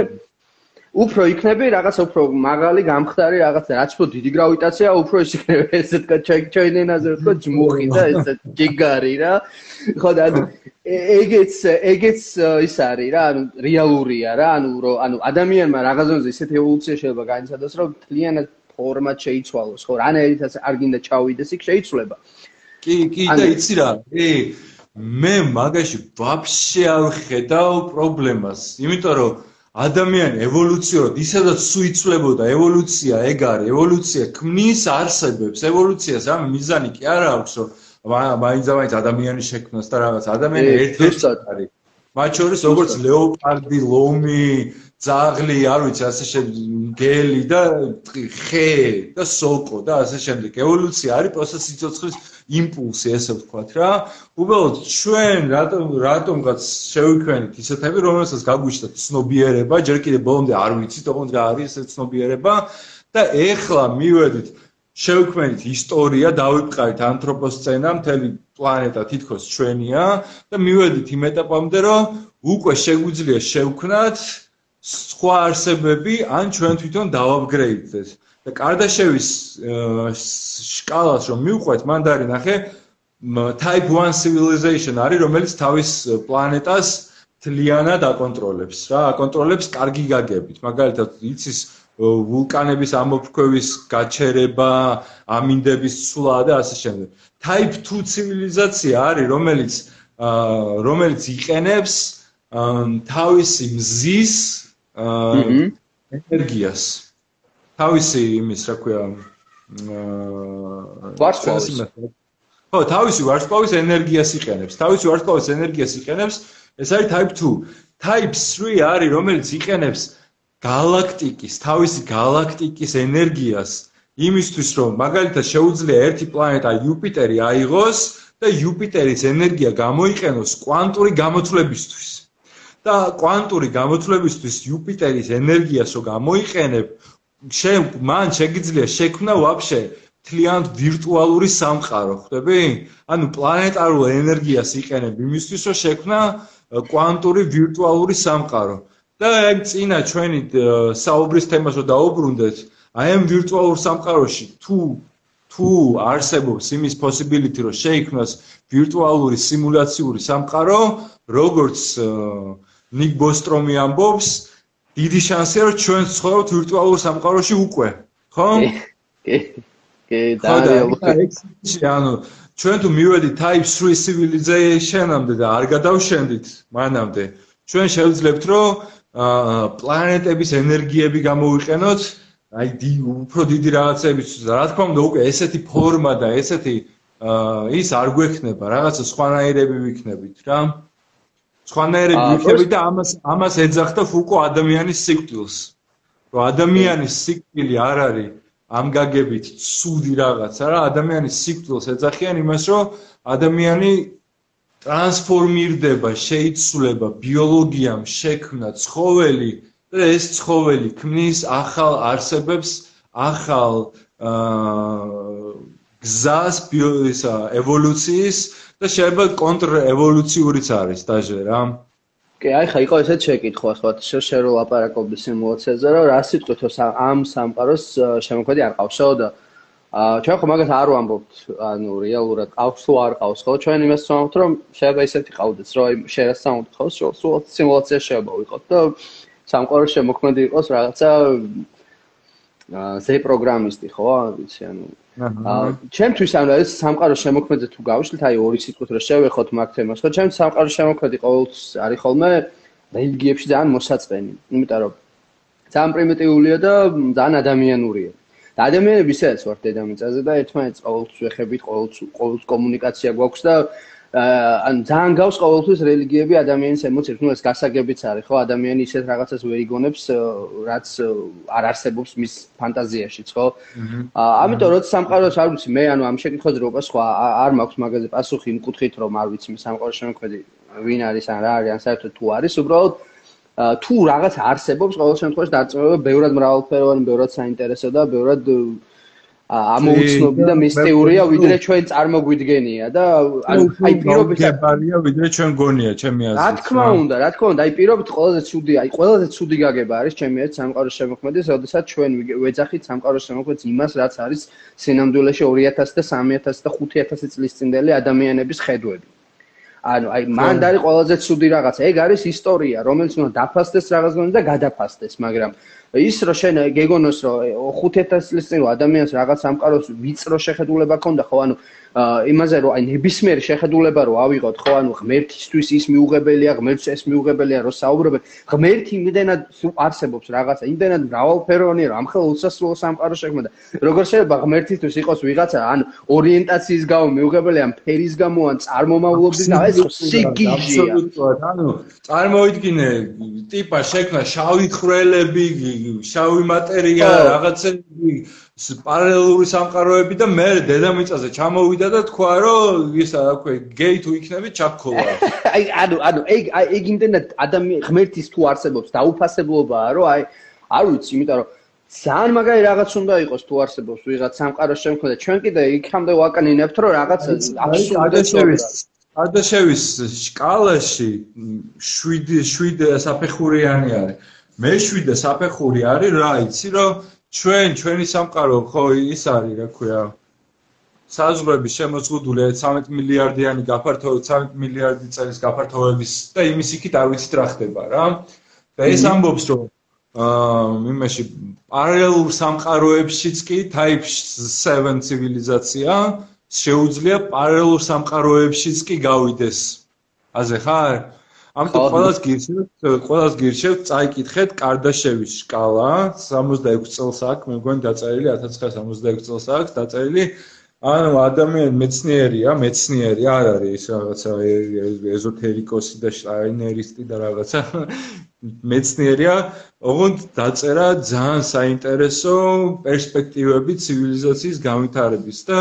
უფრო იქნები რაღაც უფრო მაღალი გამხდარი რაღაც რაც უფრო დიდი გრავიტაცია უფრო ის იქნება ესე თქვა ჩვენ ენაზე რო თქვა ჯმუხი და ესე ჯიგარი რა. ხო და ეგეც ეგეც ის არის რა ანუ რეალურია რა ანუ რომ ანუ ადამიანმა რაღაცონზე ისეთ ევოლუცია შეიძლება განიცადოს რომ თლიანად ფორმატ შეიცვალოს ხო რანაირითაც არ გინდა ჩავიდეს იქ შეიცვლება. კი კი და იცი რა კი მე მაგაში ვაფშე არ ხედავ პრობლემას იმიტომ რომ ადამიანი ევოლუციურად ისედაც სუიცვლებოდა ევოლუცია ეგ არის ევოლუცია ქმნის არსებებს ევოლუციას ამ მიზანი კი არ აქვს რომ მაინც ადამიანის შექმნას და რაღაც ადამიანი ერთ-ერთი არის მათ შორის როგორც ლეოპარდი, ლომი, ძაღლი, არ ვიცი, ასე შემდეგ, გელი და ხე და სოკო და ასე შემდეგ. ევოლუცია არის პროცესი ცოცხლის იმპულსი, ესე ვთქვათ რა. უბრალოდ ჩვენ რატომ რატომღაც შევიქვენით ისეთები, რომელსაც გაგვიშთა ცნობიერება, ჯერ კიდე ბოლომდე არ ვიცით, ოღონდ რა არის ეს ცნობიერება და ეხლა მივედით შევქმნით ისტორია, დავიწყავით ანთროპოსცენა, მთელი პლანეტა თითქოს ჩვენია და მივედით იმ ეტაპამდე, რომ უკვე შეგვიძლია შევქმნათ სხვა არსებები, ან ჩვენ თვითონ დავაპგრეიდდეთ. და კარდაშევის სკალას რომ მივყვეთ, მან დაარი ნახე type 1 civilization არის, რომელიც თავის პლანეტას თლიანად აკონტროლებს, რა, აკონტროლებს კარგი გაგებით. მაგალითად, იცის ვულკანების ამოფრქვევის გაჩერება, ამინდების ცვლა და ასე შემდეგ. Type 2 ცივილიზაცია არის, რომელიც რომელიც იყენებს თავისი მზის ენერგიას. თავისი იმის, რა ქვია, ვარსკვლავის ხო, თავისი ვარსკვლავის ენერგიას იყენებს. თავისი ვარსკვლავის ენერგიას იყენებს. ეს არის type 2. type 3 არის, რომელიც იყენებს galaktikis, თავისი galaktikis ენერგიას იმისთვის, რომ მაგალითად შეუძლია ერთი პლანეტა იუპიტერი აიღოს და იუპიტერის ენერგია გამოიყენოს კვანტური გამოთვლებისთვის. და კვანტური გამოთვლებისთვის იუპიტერის ენერგიას რო გამოიყენებ, შენ მან შეგიძლია შექმნა ვაფშე თლიანად ვირტუალური სამყარო, ხვდები? ანუ პლანეტარულ ენერგიას იყენებ იმისთვის, რომ შექმნა კვანტური ვირტუალური სამყარო. და აი წინა ჩვენი საუბრის თემას რო დაუბრუნდეთ, აი ამ ვირტუალურ სამყაროში თუ თუ არსებობს იმის possibility, რომ შეიქმნას ვირტუალური სიმულაციური სამყარო, როგორც ნიკ ბოსტრომი ამბობს, დიდი შანსია, რომ ჩვენ ცხოვრობთ ვირტუალურ სამყაროში უკვე, ხო? კი. კი, და ანუ ჩვენ თუ მივედით Type 3 civilization-ამდე და არ გადავშენდით მანამდე, ჩვენ შევძლებთ, რომ პლანეტების ენერგიები გამოვიყენოთ, აი უფრო დიდი რაღაცების, რა თქმა უნდა, უკვე ესეთი ფორმა და ესეთი ის არ გვექნება, რაღაცა სხვანაირები ვიქნებით რა. სხვანაირები ვიქნებით და ამას ამას ეძახდა ფუკო ადამიანის სიკვდილს. რომ ადამიანის სიკვდილი არ არის ამ გაგებით ცუდი რაღაცა რა, ადამიანის სიკვდილს ეძახიან იმას, რომ ადამიანი ტრანსფორმირდება, შეიცვლება ბიოლოგიამ შექმნა ცხოველი და ეს ცხოველი ქმნის ახალ არსებებს, ახალ აა გზას ბიოისა ევოლუციის და შეიძლება კონტრევოლუციურიც არის დაჟე რა. კი, აი ხა იყო ესეც შეკითხვა, ხო, შეშერო ლაპარაკობდი სიმულაციაზე, რომ რა სიტყვით ამ სამყაროს შემოქმედი არ ყავსო და აა ჩვენ ხო მაგას არ ვამბობთ, ანუ რეალურად ყავს თუ არ ყავს, ხო? ჩვენ იმას ვამბობთ, რომ შეიძლება ისეთი ყავდეს, რომ აი შეიძლება ხო, სულ სიმულაცია შეიძლება ვიყოთ და სამყაროს შემოქმედი იყოს რაღაცა აა ზე პროგრამისტი, ხო? ვიცი, ანუ ჩემთვის ანუ ეს სამყაროს შემოქმედი თუ გავიშლით, აი ორი სიტყვით რომ შევეხოთ მაგ თემას, ხო? ჩემს სამყაროს შემოქმედი ყოველთვის არის ხოლმე რელიგიებში ძალიან მოსაწყენი, იმიტომ რომ ძალიან პრიმიტიულია და ძალიან ადამიანურია. და ადამიანები ისეც ვართ დედამიწაზე და ერთმანეთს ყოველთვის ვეხებით, ყოველთვის ყოველთვის კომუნიკაცია გვაქვს და ან ძალიან გავს ყოველთვის რელიგიები ადამიანის ემოციებს, ну ეს გასაგებიც არის, ხო? ადამიანი ისეთ რაღაცას ვერ იგონებს, რაც არ არსებობს მის ფანტაზიაშიც, ხო? აა ამიტომ როცა სამყაროს არ ვიცი, მე ანუ ამ შეკითხვაზე რო პასუხა არ მაქვს მაგაზე პასუხი იმ კუთხით, რომ არ ვიცი სამყაროს შემოქმედი ვინ არის ან რა არის, ან საერთოდ თუ არის, უბრალოდ თუ რაღაც არსებობს, ყოველ შემთხვევაში დარწმუნება ბევრად მრავალფეროვანი, ბევრად საინტერესო და ბევრად ამოუცნობი და მისტიურია ვიდრე ჩვენ წარმოგვიდგენია და ანუ აი პირობითად გებარია ვიდრე ჩვენ გონია ჩემი აზრით. რა თქმა უნდა რა თქმა უნდა აი პირობითად ყველაზე ცუდი აი ყველაზე ცუდი გაგება არის ჩემი აზრით სამყაროს შემოქმედეს როდესაც ჩვენ ვეძახით სამყაროს შემოქმედს იმას რაც არის სინამდვილეში 2000 და 3000 და 5000 წლის წინდელი ადამიანების ხედვები. ანუ აი მანდ არის ყველაზე ცუდი რაღაცა ეგ არის ისტორია რომელიც უნდა დაფასდეს რაღაცა და გადაფასდეს მაგრამ ის რო შენ გეგონოს რომ 5000 წლის წინ ადამიანს რაღაც სამყაროს ვიწრო შეხედულება ქონდა ხო ანუ იმაზე რომ აი ნებისმიერ შეხედულება რო ავიღოთ ხო ანუ ღმერთისთვის ის მიუღებელია ღმერთს ეს მიუღებელია რომ საუბრობენ. ღმერთი იმდენად არსებობს რაღაცა იმდენად მრავალფეროვანია რომ ამხელ უსასრულო სამყარო შექმნა. როგორ შეიძლება ღმერთისთვის იყოს ვიღაცა ან ორიენტაციის გამო მიუღებელია ფერის გამო ან წარმომავლობის და ეს სიგიჟია აბსოლუტურად ანუ წარმოიდგინე ტიპა შექმნა შავი ხრელები შავი მატერია რაღაცები პარალელური სამყაროები და მე დედამიწაზე ჩამოვიდა და თქვა რომ ისა რა ქვია გეი თუ იქნები ჩაქქოლა აი ანუ ანუ ეგ ეგ იმდენად ადამიანი ღმერთის თუ არსებობს დაუფასებლობაა რომ აი არ ვიცი იმიტომ რომ ძალიან მაგარი რაღაც უნდა იყოს თუ არსებობს ვიღაც სამყაროს შემოქმედა ჩვენ კიდე იქამდე ვაკნინებთ რომ რაღაც აბსოლუტურად ადაშევის სკალაში 7 7 საფეხურიანი არის მე 7 საფეხური არის რა იცი რომ ჩვენ ჩვენი სამყარო ხო ის არის რა ქვია საზღვრების შემოზღუდული 13 მილიარდიანი გაფართოვებული 13 მილიარდი წელის გაფართოვების და იმის იქით არ ვიცით რა ხდება რა. და ეს ამბობს რომ აა იმაში პარალელურ სამყაროებშიც კი type 7 ცივილიზაცია შეუძლია პარალელურ სამყაროებშიც კი გავიდეს. აზე ხარ ამიტომ ყოველას გირჩევთ ყოველას გირჩევთ წაიკითხეთ კარდაშევის სკალა 66 წელს აქვს მე მგონი დაწერილი 1966 წელს აქვს დაწერილი ანუ ადამიანი მეცნიერია, მეცნიერი არ არის ის რაღაცა ეზოთერიკოსი და შტაინერისტი და რაღაცა მეცნიერია, ოღონდ დაწერა ძალიან საინტერესო პერსპექტივები ცივილიზაციის განვითარების და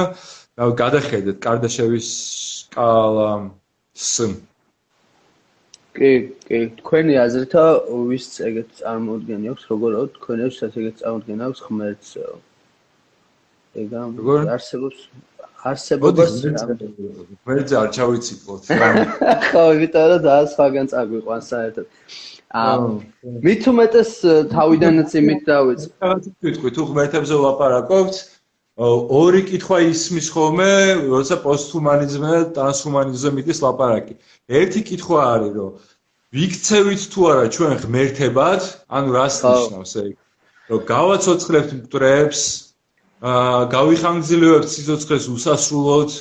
გადახედეთ კარდაშევის სკალას. კი, კი, თქვენი აზრითა ვის ეგეთ წარმოუდგენი აქვს, როგორ თქვენებს ეგეთ წარმოუდგენი აქვს? ხმერც ეგა არსებობს არსებობას ვერც არ ჩავიციკლოთ. ხო იმიტომ რომ და სხვაგან წაგვიყვანს საერთოდ. აა მით უმეტეს თავიდანაც იმით დავიწყე რაღაც თქვი თუ ღმერთებზე ვლაპარაკობთ ორი კითხვა ისმის ხოლმე როცა პოსტჰუმანიზმი და ტრანსჰუმანიზმი მიდის ლაპარაკი. ერთი კითხვა არის რომ ვიქცევით თუ არა ჩვენ ღმერთებად? ანუ რას ნიშნავს ეგ რომ გავაცოცხლებთ მკვდრებს აა გავიხანგრძლივებთ სიცოცხლეს უსასრულოდ,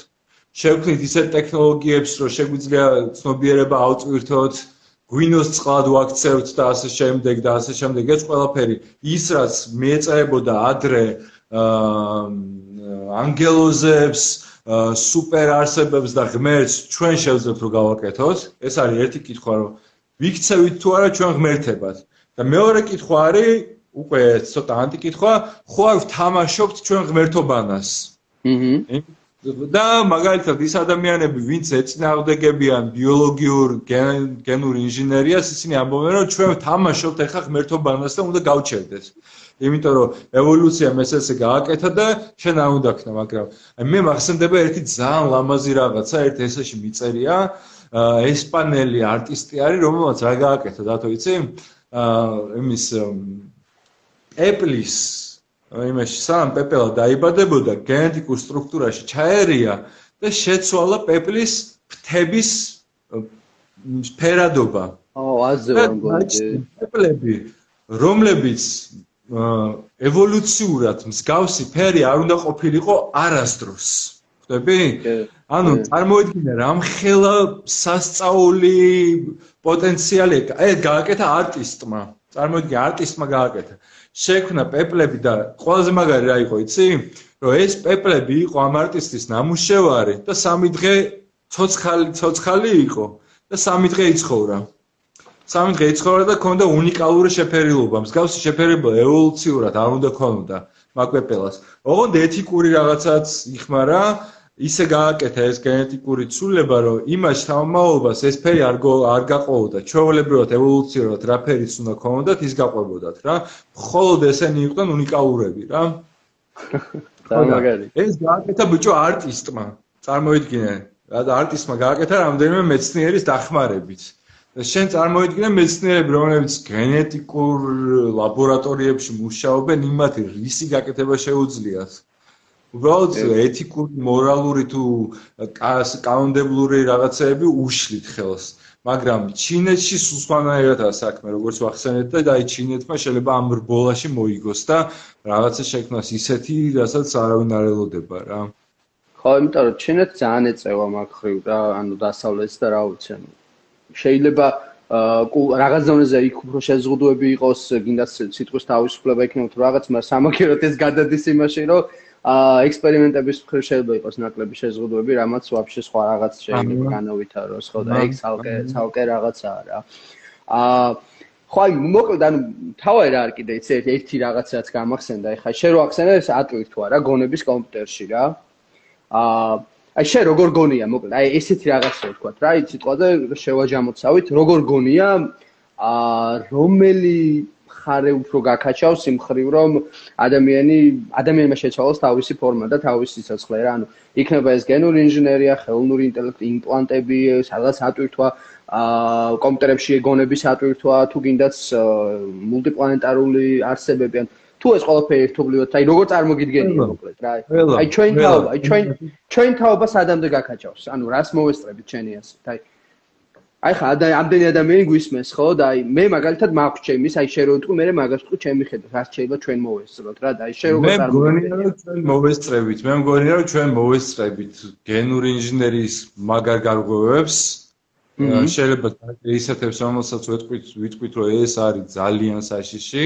შევქმნით ისეთ ტექნოლოგიებს, რომ შეგვიძლია ცნობიერება ავწვირთოთ, გვინოს წყლად ვაქცევთ და ასე შემდეგ და ასე შემდეგ. ეს ყველაფერი ის რაც მეეწაებოდა ადრე ანგელოზებს, სუპერ არსებებს და ღმერთს ჩვენ შევძლებთ რომ გავაკეთოთ. ეს არის ერთი კითხვა, რომ ვიქცევით თუ არა ჩვენ ღმერთებად. და მეორე კითხვა არის უკვე ცოტა ანტიკითხვა, ხო არ ვთამაშობთ ჩვენ ღმერთობანას? აჰა. და მაგალითად ის ადამიანები, ვინც ეწინააღმდეგებიან ბიოლოგიურ გენურ ინჟინერიას, ისინი ამბობენ, რომ ჩვენ ვთამაშობთ ახლა ღმერთობანას და უნდა გავჩერდეს. იმიტომ რომ ევოლუცია მესესე გააკეთა და შენ არ უნდა ქნა, მაგრამ აი მე მახსენდება ერთი ძალიან ლამაზი რაღაცა, ერთ ესეში მიწერია, ესპანელი არტისტი არის, რომელმაც რა გააკეთა, დათო იცი? აა იმის პეპლის იმაში სამ პეპელა დაიბადებოდა გენეტიკურ სტრუქტურაში ჩაერია და შეცვალა პეპლის ფრთების ფერადობა. აო, აზე ვარ მგონი. პეპლები, რომლებიც ევოლუციურად მსგავსი ფერი არ უნდა ყოფილიყო არასდროს. ხვდები? ანუ წარმოიდგინე რამხელა სასწაული პოტენციალი ეგ გააკეთა არტისტმა. წარმოიდგინე არტისტმა გააკეთა. შექმნა პეპლები და ყველაზე მაგარი რა იყო, იცი? რომ ეს პეპლები იყო ამ არტისტის ნამუშევარი და სამი დღე ცოცხალი ცოცხალი იყო და სამი დღე იცხოვრა. სამი დღე იცხოვრა და ქონდა უნიკალური შეფერილობა, მსგავსი შეფერილობა ევოლუციურად არ უნდა ქონოდა მაგ პეპელას. ოღონდ ეთიკური რაღაცაც იხმარა, ისე გააკეთა ეს გენეტიკური ცვლილება, რომ იმას თავმაობას ეს ფერი არ არ გაყოვდა. ჩვეულებრივად ევოლუციურად რა ფერიც უნდა ქონოდათ, ის გაყვებოდათ რა. მხოლოდ ესენი იყვნენ უნიკალურები რა. ეს გააკეთა ბიჭო არტისტმა. წარმოიდგინე, რა და არტისტმა გააკეთა რამდენიმე მეცნიერის დახმარებით. შენ წარმოიდგინე მეცნიერები, რომლებიც გენეტიკურ ლაბორატორიებში მუშაობენ, იმათი რისი გაკეთება შეუძლიათ? უბრალოდ ეთიკური, მორალური თუ კანონდებლური რაღაცეები უშლით ხელს. მაგრამ ჩინეთში სულ სხვანაირადაა საქმე, როგორც ვახსენეთ და დაი ჩინეთმა შეიძლება ამ რბოლაში მოიგოს და რაღაცა შექმნას ისეთი, რასაც არავინ არ ელოდება რა. ხო, იმიტომ რომ ჩინეთ ძალიან ეწევა მაგხრივ რა, ანუ დასავლეთს და რა ვიცი. შეიძლება რაღაც ზონაზე იქ უფრო შეზღუდვები იყოს, გინდა სიტყვის თავისუფლება იქნებოდ რაღაც, მაგრამ სამაგეროთ ეს გადადის იმაში, რომ აა ექსპერიმენტების მხრივ შეიძლება იყოს ნაკლები შეზღუდვები, რამაც ვაფშე სხვა რაღაც შეიძლება განავითაროს, ხო და ეგ ცალკე ცალკე რაღაცაა რა. აა ხო აი მოკლედ ანუ თავი რა არ კიდე იცი ერთი რაღაცაც გამახსენდა, ეხლა შენ რო ახსენე ეს ატვირ თუ არა გონების კომპიუტერში რა. აა აი შენ როგორ გონია მოკლედ? აი ესეთი რაღაცა ვთქვა რა იცი სიტყვაზე შევაჯამოცავით როგორ გონია აა რომელი ხარე უფრო გაკაჩავს იმ ხრივ რომ ადამიანი ადამიანმა შეცვალოს თავისი ფორმა და თავისი სიცოცხლე რა ანუ იქნება ეს გენური ინჟინერია, ხელოვნური ინტელექტი, იმპლანტები, სადღაც ატვირთვა აა კომპიუტერებში ეგონების ატვირთვა, თუ გინდაც მულტიპლანეტარული არსებები ან თუ ეს ყველაფერი ერთობლივად, აი როგორ წარმოგიდგენია მოკლედ რა. აი ჩვენ თაობა, აი ჩვენ ჩვენ თაობა სადამდე გაკაჩავს. ანუ რას მოვესწრებით ჩვენი ასეთ. აი აი ხა ამდენი ადამიანი გვისმენს ხო და აი მე მაგალითად მაქვს ჩემის აი შენ რო ვიტყვი მე მაგას ვიტყვი ჩემი ხედვა რაც შეიძლება ჩვენ მოვესწროთ რა და აი შენ როგორ წარმოგიდგენია მე მგონია რომ ჩვენ მოვესწრებით მე მგონია რომ ჩვენ მოვესწრებით გენური ინჟინერიის მაგარ გარღვევებს შეიძლება ისეთებს რომელსაც ვიტყვით ვიტყვით რომ ეს არის ძალიან საშიში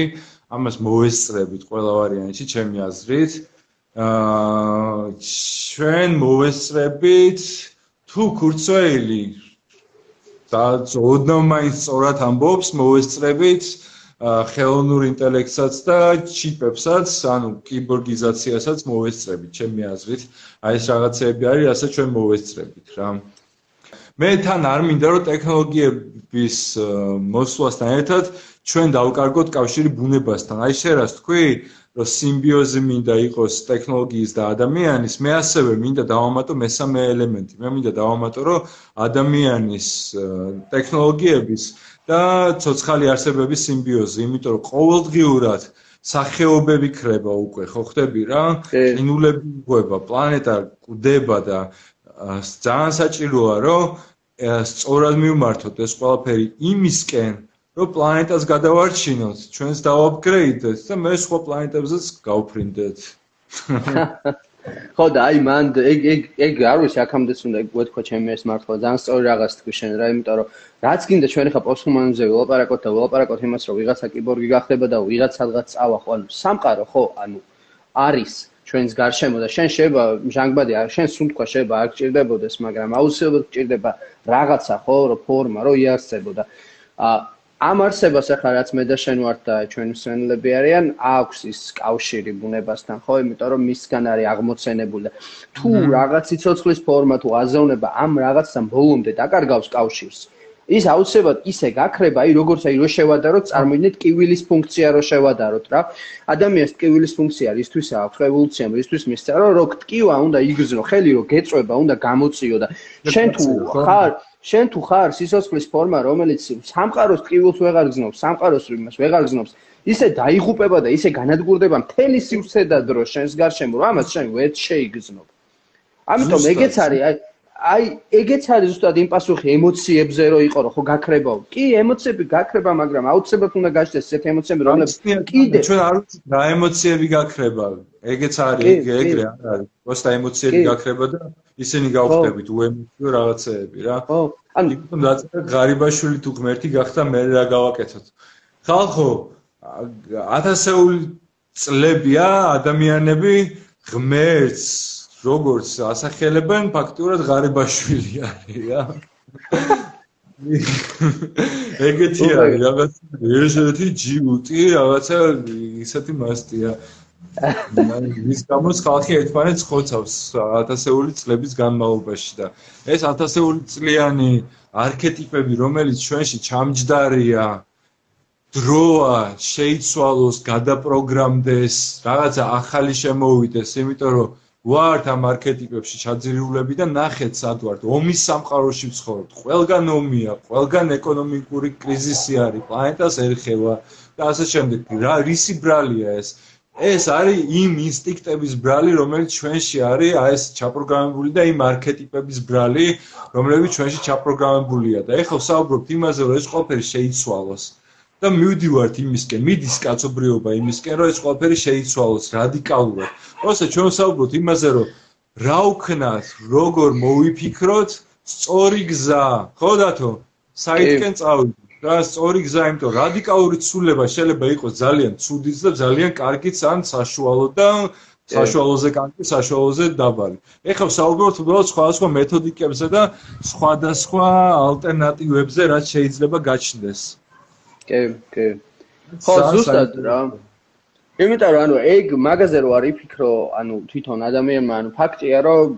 ამას მოვესწრებით ყველა ვარიანტში ჩემი აზრით აა ჩვენ მოვესწრებით თუ ქურცველი და ოდნავ მაინც სწორად ამბობს მოვესწრებით ხელოვნურ ინტელექტსაც და ჩიპებსაც, ანუ კიბორგიზაციასაც მოვესწრებით, ჩემი აზრით. აი ეს რაღაცეები არის, რასაც ჩვენ მოვესწრებით რა. მე თან არ მინდა რომ ტექნოლოგიების მოსვლასთან ერთად ჩვენ დავკარგოთ კავშირი ბუნებასთან. აი შეიძლება თქვი, რომ სიმბიოზი მინდა იყოს ტექნოლოგიის და ადამიანის, მე ასევე მინდა დავამატო მესამე ელემენტი. მე მინდა დავამატო, რომ ადამიანის ტექნოლოგიების და ცოცხალი არსებების სიმბიოზი, იმიტომ რომ ყოველდღიურად სახეობები ხრება უკვე, ხო ხდები რა? ყინულები ყვება, პლანეტა კვდება და ძალიან საჭიროა, რომ სწორად მივმართოთ ეს ყველაფერი იმისკენ, რომ პლანეტას გადავარჩინოთ, ჩვენს დაუაპგრეიდეთ და მე სხვა პლანეტებზეც გავფრინდეთ. ხო და აი მან ეგ ეგ ეგ არ ვიცი აქამდეც უნდა გვეთქვა ჩემი ეს მართლა ძალიან სწორი რაღაც თქვი შენ რა იმიტომ რომ რაც გინდა ჩვენ ხა პოსტჰუმანზე ველაპარაკოთ და ველაპარაკოთ იმას რომ ვიღაცა კიბორგი გახდება და ვიღაც სადღაც წავა ხო? ანუ სამყარო ხო? ანუ არის ჩვენს გარშემო და შენ შეიძლება ჟანგბადი არ შენ სულ თქვა შეიძლება არ გჭირდებოდეს მაგრამ აუცილებლად გჭირდება რაღაცა ხო? რომ ფორმა რომ იარსებოდა. აა ამ არსებას ახლა რაც მე და შენ ვართ და ჩვენი მსვენელები არიან, აქვს ის კავშირი ბუნებასთან, ხო, იმიტომ რომ მისგან არის აღმოცენებული. თუ რაღაც სიცოცხლის ფორმა თუ აზოვნება ამ რაღაცთან ბოლომდე დაკარგავს კავშირს, ის აუცილებლად ისე გაქრება, აი როგორც აი რო შევადაროთ, წარმოიდგინეთ კივილის ფუნქცია რო შევადაროთ რა. ადამიანს კივილის ფუნქცია ისთვის აქვს, ევოლუციამ ისთვის მისცა, რომ რო გტკივა, უნდა იგრძნო, ხელი რო გეწובה, უნდა გამოწიო და შენ თუ ხარ შენ თუ ხარ სიცოცხლის ფორმა, რომელიც სამყაროს ტკივილს ვეღარ გზნობს, სამყაროს იმას ვეღარ გზნობს, ისე დაიღუპება და ისე განადგურდება მთელი სივრცე და დრო შენს გარშემო, რომ ამას შენ ვერ შეიგზნობ. ამიტომ ეგეც არის, აი აი ეგეც არის ზუსტად იმ პასუხი ემოციებზე რო იყო რომ ხო გაქრებაო. კი, ემოციები გაქრება, მაგრამ აუცილებლად უნდა გაჩნდეს ესეთ ემოციები, რომლებიც კიდე ჩვენ არ ვიცი რა ემოციები გაქრება. ეგეც არის, ეგრე არ არის. просто ემოციები გაქრება და ისინი გავხდებით უემოციო რაღაცეები რა. ხო. ანუ თვითონ დაწერა ღარიბაშვილი თუ ღმერთი გახდა მე რა გავაკეთოთ. ხალხო ათასეული წლებია ადამიანები ღმერთს როგორც ასახელებენ ფაქტურად ღარიბაშვილი არის რა. ეგეთი არის რაღაც ესეთი ჯიუტი რაღაცა ისეთი მასტია. ის გამოს ხალხი ერთმანეთს ხოცავს ათასეული წლების განმავლობაში და ეს ათასეული წლიანი არქეტიპები რომელიც ჩვენში ჩამჯდარია დროა შეიცვალოს გადაპროგრამდეს რაღაცა ახალი შემოვიდეს იმიტომ რომ ვართ ამ არქეტიპებში ჩაძირულები და ნახეთ სად ვართ ომის სამყაროში ვცხოვრობთ. ყველგან ომია ყველგან ეკონომიკური კრიზისი არის პლანეტას ერხება და ასე შემდეგ. რა რისი ბრალია ეს? ეს არის იმ ინსტინქტების ბრალი, რომელიც ჩვენში არის, აი ეს ჩაპროგრამებული და იმ არქეტიპების ბრალი, რომლებიც ჩვენში ჩაპროგრამებულია და ეხლა საუბრობთ იმაზე, რომ ეს ყველაფერი შეიცვალოს. და მივდივართ იმისკენ, მიდის კაცობრიობა იმისკენ, რომ ეს ყველაფერი შეიცვალოს რადიკალურად. ოსე ჩვენ საუბრობთ იმაზე, რომ რა ვქნათ, როგორ მოვიფიქროთ, სწორი გზა, ხო დათო? საითკენ წავიდეთ? და სწორი გზა, იმიტომ რადიკალური ცვლილება შეიძლება იყოს ძალიან ცუდიც და ძალიან კარგიც ან საშუალო და საშუალოზე კარგი, საშუალოზე დაბალი. ეხლა საუბრობთ უბრალოდ სხვადასხვა მეთოდიკებზე და სხვადასხვა ალტერნატივებზე, რაც შეიძლება გაჩნდეს. კი, კი. ხო, ზუსტად რა. იმიტომ რომ ანუ ეგ მაგაზე რო არის ფიქრო, ანუ თვითონ ადამიანმა, ანუ ფაქტია რომ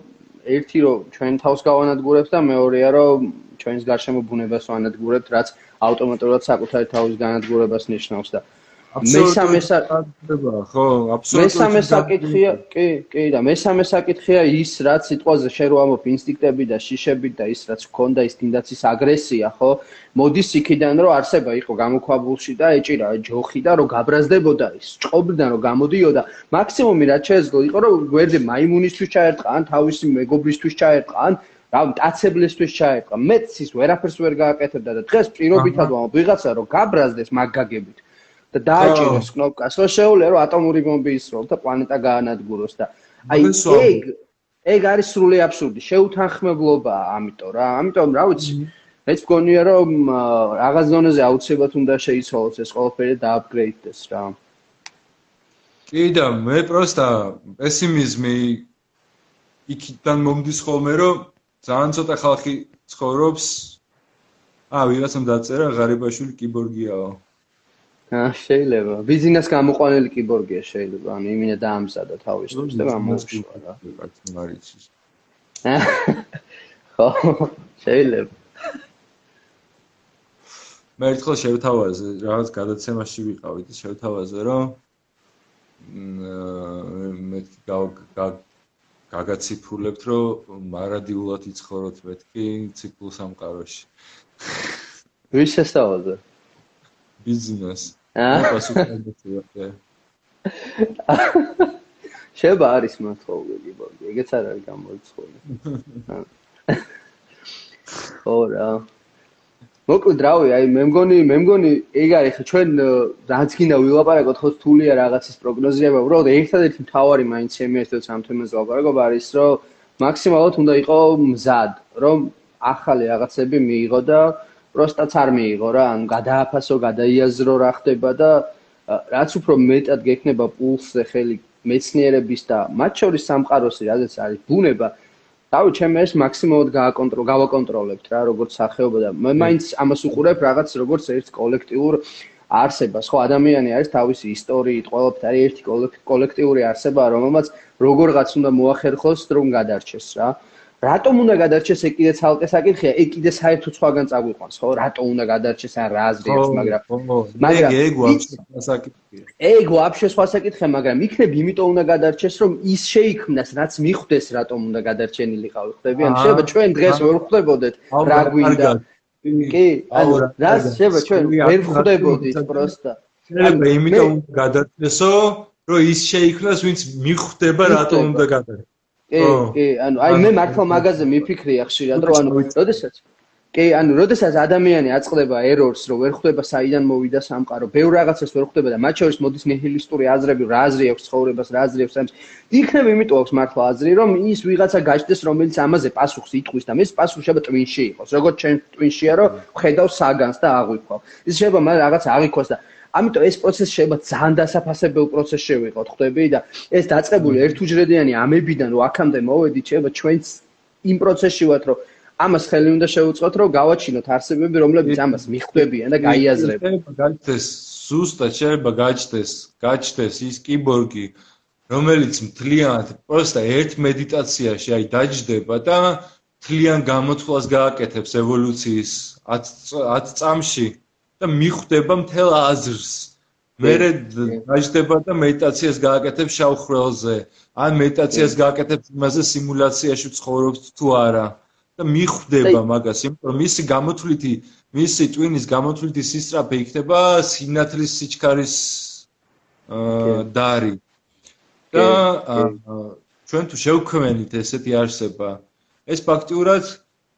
ერთი რომ ჩვენ თავს გავანადგურებს და მეორეა რომ ჩვენს გარშემო ბუნებას ვანადგურებთ, რაც ავტომატურად საკუთარი თავის განადგურებას ნიშნავს და მესამე საკითხია ხო აბსოლუტურად მესამე საკითხია კი კი და მესამე საკითხია ის რაც სიტყვაზე შე რო ამოფ ინსტინქტები და შიშები და ის რაც გქონდა ის თინდაც ის აგრესია ხო? მოდის იქიდან რომ არსება იყო გამოქვაბულში და ეჭირა ჯოხი და რომ გაბრაზდებოდა ის ჭყობიდან რომ გამოდიოდა. მაქსიმუმი რაც შეეძლო იყო რომ გვერდზე მაიმუნისთვის ჩაერტყან თავისი მეგობრისთვის ჩაერტყან რა მტაცებლისთვის ჩაეყვა მეც ის ვერაფერს ვერ გააკეთებდა და დღეს პირობითად ვამ ვიღაცა რომ გაბრაზდეს მაგაგებით და დააჭიროს კნოპკას რომ შეუძლია რომ ატომური ბომბი ისროლ და პლანეტა გაანადგუროს და აი ეგ ეგ არის სრული აბსურდი. შეუთანხმებლობაა ამიტომ რა ამიტომ რა ვიცი. მეც მგონია რომ რაღაც ზონაზე აუცილებლად უნდა შეიცვალოს ეს ყველაფერი და აპგრეიდდეს რა. კი და მე პროსტა პესიმიზმი იქიდან მომდის ხოლმე რომ ძალიან ცოტა ხალხი ცხოვრობს. აა ვიღაცამ დაწერა ღარიბაშვილი კიბორგიაო შეიძლება. ბიზნეს გამოყვანილი კიბორგია შეიძლება ანუ იმინა დაამზადა თავის დროს და გამოუშვა რა. მარიცის. ხო შეიძლება. მე ერთხელ შევთავაზე რაღაც გადაცემაში ვიყავით შევთავაზე რომ მე გაგაციფულებთ რომ მარადიულად იცხოვროთ მეთქი ციკლ სამყაროში. ვის შესთავაზე ბიზნეს აა შეიძლება არის მოთხოვილი ბოგი ეგეც არ არის გამოიწვეული ხო რა მოკლედ რავი, აი მე მგონი, მე მგონი ეგ არის ხო ჩვენ რაც გინდა ვილაპარაკოთ ხო თულია რაღაცის პროგნოზირება, უბრალოდ ერთადერთი მთავარი მაინც ჩემი ერთად ამ თემაზე ვილაპარაკო არის, რომ მაქსიმალურად უნდა იყო მზად, რომ ახალი რაღაცები მიიღო და პროსტაც არ მიიღო რა, ანუ გადააფასო, გადაიაზრო რა ხდება და რაც უფრო მეტად გექნება პულსზე ხელი მეცნიერების და მათ შორის სამყაროსი, რადგან არის ბუნება, დავი ჩემ ეს მაქსიმალურად გააკონტროლ გავაკონტროლებთ რა როგორც სახეობა და მე მაინც ამას უყურებ რაღაც როგორც ერთ კოლექტიურ არსებას. ხო ადამიანი არის თავისი ისტორიით ყველაფერით არის ერთი კოლექტიური არსება რომელმაც როგორღაც უნდა მოახერხოს რომ გადარჩეს რა რატომ უნდა გადარჩეს ეგ კიდე ცალკე საკითხია? ეგ კიდე საერთოდ სხვაგან წაგვიყვანს ხო? რატომ უნდა გადარჩეს ან რა აზრი აქვს მაგრამ მაგრამ ეგ ვაფშე საკითხია. ეგ ვაფშე სხვა საკითხია მაგრამ იქნებ იმიტომ უნდა გადარჩეს რომ ის შეიქმნას რაც მიხვდეს რატომ უნდა გადარჩენილიყავი ხდები ან შეიძლება ჩვენ დღეს ვერ ხვდებოდეთ რა გვინდა. კი ანუ რა შეიძლება ჩვენ ვერ ხვდებოდით პროსტა. შეიძლება იმიტომ გადარჩესო რომ ის შეიქმნას ვინც მიხვდება რატომ უნდა გადარჩეს კი, კი, ანუ აი მე მართლა მაგაზე მიფიქრია ხშირად, რომ ანუ როდესაც კი, ანუ როდესაც ადამიანი აწყდება ერორს, რომ ვერ ხვდება საიდან მოვიდა სამყარო, ბევრ რაღაცას ვერ ხვდება და მათ შორის მოდის ნიჰილისტური აზრები, რა აზრი აქვს ცხოვრებას, რა აზრი აქვს ამის. იქნებ იმიტომ აქვს მართლა აზრი, რომ ის ვიღაცა გაჩნდეს, რომელიც ამაზე პასუხს იტყვის და მის პასუხი შეიძლება ტვინში იყოს. როგორც ჩვენ ტვინშია, რომ ხედავ საგანს და აღვიქვა. ის შეიძლება მაგ რაღაც აღიქვას და ამიტომ ეს პროცესი შეიძლება ძალიან დასაფასებელ პროცესს შევიყოთ, ხვდები და ეს დაწყებული ერთუჯრედიანი ამებიდან რომ აქამდე მოვედით, შეიძლება ჩვენც იმ პროცესში ვართ, რომ ამას ხელი უნდა შევუწყოთ, რომ გავაჩინოთ არსებები, რომლებიც ამას მიხვდებიან და გაიაზრებიან. გაჩნდეს ზუსტად შეიძლება გაჩნდეს, გაჩნდეს ის კიბორგი, რომელიც მთლიანად პროსტა ერთ მედიტაციაში აი დაჯდება და მთლიან გამოთვლას გააკეთებს ევოლუციის 10 წამში. და მიხვდება მთელ აზრს. მერე დაждდება და მედიტაციას გააკეთებს შავხრელზე. ან მედიტაციას გააკეთებს იმაზე სიმულაციაში ცხოვრობს თუ არა. და მიხვდება მაგას, იმიტომ რომ მისი გამოთვლითი, მისი ტვინის გამოთვლითი სისტრაფე იქნება სინათლის სიჩქარის აა დარი. და ჩვენ თუ შევქმენით ესეთი არსება, ეს ფაქტიურად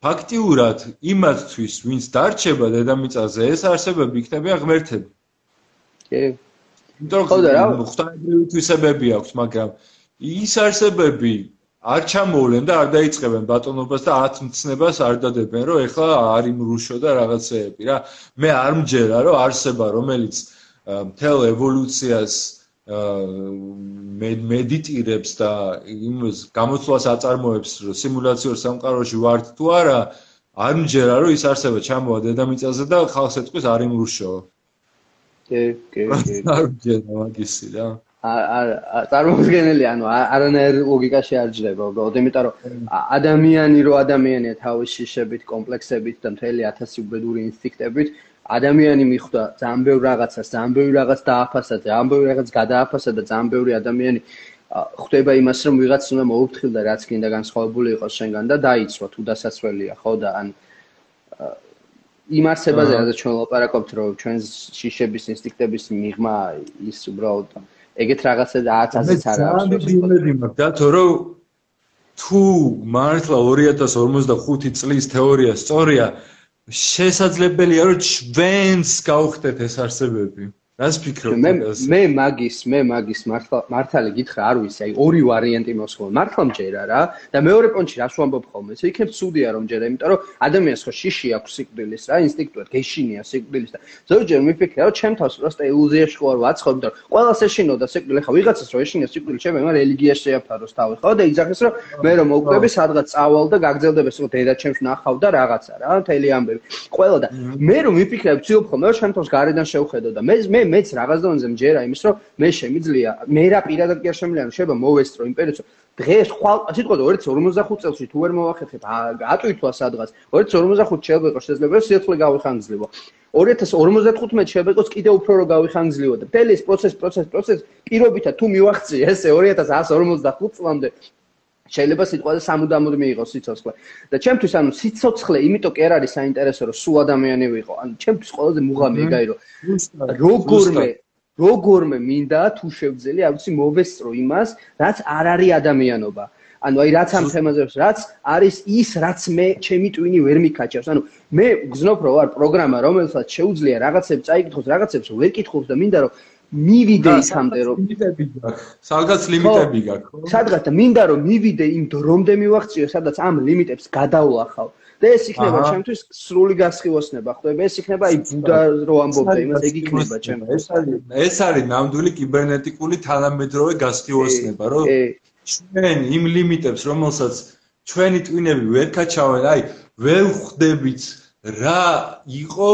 ფაქტიურად იმათთვის, ვინც დარჩება დედამიწაზე, ეს არსებები იქნება ღმერთები. კი. იმიტომ რომ ღვთაებრივი თვისებები აქვს, მაგრამ ის არსებები არ ჩამოვლენ და არ დაიწყებენ ბატონობას და ათ მცნებას არ დადებენ, რომ ეხლა არ იმრუშო და რაღაცეები რა. მე არ მჯერა, რომ არსება, რომელიც მთელ ევოლუციას მედიტირებს და იმ გამოცვლას აწარმოებს, რომ სიმულაციურ სამყაროში ვართ თუ არა, არ მჯერა, რომ ის არსება ჩამოვა დედამიწაზე და ხალხს ეთქვის არ იმრუშო. კი, კი, კი. არ მჯერა მაგისი რა. არ არ წარმოუდგენელი, ანუ არანაირ ლოგიკაში არ ჯდება, უბრალოდ იმიტომ რომ ადამიანი რო ადამიანია თავის შიშებით, კომპლექსებით და მთელი ათასი უბედური ინსტინქტებით ადამიანი მიხვდა ძალიან ბევრ რაღაცას, ძალიან ბევრ რაღაც დააფასა, ძალიან ბევრ რაღაც გადააფასა და ძალიან ბევრი ადამიანი ხვდება იმას, რომ ვიღაც უნდა მოუფრთხილდა რაც კიდე განსხვავებული იყოს შენგან და დაიცვა თუ დასასრველია, ხო და ან იმ არსებაზე რაც ჩვენ ლაპარაკობთ, რომ ჩვენ შიშების ინსტინქტების მიღმა ის უბრალოდ ეგეთ რაღაცა და არც ასეც არ არის. მე ძალიან იმედი მაქვს და თორე თუ მართლა 2055 წლის თეორია სწორია, შესაძლებელია რომ ჩვენს გავხდეთ ეს არსებები რას ფიქრობ? მე მე მაგის მე მაგის მართალი გითხრა არ ვიცი, აი ორი ვარიანტი მოსხო. მართლა მჯერა რა და მეორე პონჩი რას ვამბობ ხოლმე? ეს იქნებ ცუდია რომ ჯერა, იმიტომ რომ ადამიანს ხო შიში აქვს სიკვდილის რა, ინსტინქტუად გეშინია სიკვდილის და ზოგჯერ მიფიქრე რომ ჩემ თავს პროსტა ილუზიაში ხო არ ვაცხობ, იმიტომ რომ ყველას ეშინო და სიკვდილი ხა ვიღაცას რო ეშინია სიკვდილი ჩემ მე რელიგიაში შეაფაროს თავი ხო და იძახეს რომ მე რომ მოვკვდები სადღაც წავალ და გაგძელდები ხო დედა ჩემს ნახავ და რაღაცა რა, მთელი ამბები. ყველა და მე რომ მიფიქრე ვცდილობ ხოლმე რომ ჩემ თავს გარედან შევხედო და მე მე მეც რაღაც დონეზე მჯერა იმის რომ მე შემიძლია მე რა პირადად კი არ შემიძლია რომ შეიძლება მოვესწრო იმპერიო დღეს ხვალ სიტყვა 2045 წელს თუ ვერ მოვახერხებ ატვირთვა სადღაც. 2045 შეიძლება შეიძლება სიახლე გავიხანძლებო 2055 შეიძლება იყოს კიდე უფრო რო გავიხანძლებო და მთელი ეს პროცესი პროცესი პროცესი პირობითა თუ მივახციე ესე 2145 წლამდე შეიძლება სიტყვაზე სამუდამოდ მიიღოს სიცოცხლე. და ჩემთვის ანუ სიცოცხლე იმიტომ კი არ არის საინტერესო რომ სულ ადამიანი ვიყო. ანუ ჩემთვის ყველაზე მუღამი ეგაი რომ როგორმე როგორმე მინდა თუ შევძელი, არ ვიცი მოვესწრო იმას, რაც არ არის ადამიანობა. ანუ აი რაც ამ თემაზე რაც არის ის რაც მე ჩემი ტვინი ვერ მიქაჩავს. ანუ მე გზნობ რომ ვარ პროგრამა რომელსაც შეუძლია რაღაცებს წაიკითხოს, რაღაცებს ვერ კითხოს და მინდა რომ მივიდე ისამდე რომ ლიმიტები გაქვს. სადღაც ლიმიტები გაქვს, ხო? სადღაც და მინდა რომ მივიდე იმ დრომდე მივახციო, სადაც ამ ლიმიტებს გადავლახავ. და ეს იქნება ჩემთვის სრული გასხივოსნება, ხდება ეს იქნება აი ბუდა რო ამბობდა იმას, ეგ იქნება ჩემთვის. ეს არის ეს არის ნამდვილი კიბერნეტიკული თანამედროვე გასხივოსნება, რომ ჩვენ იმ ლიმიტებს, რომელსაც ჩვენი ტვინები ვერ კაჩავენ, აი ვერ ხვდებით რა იყო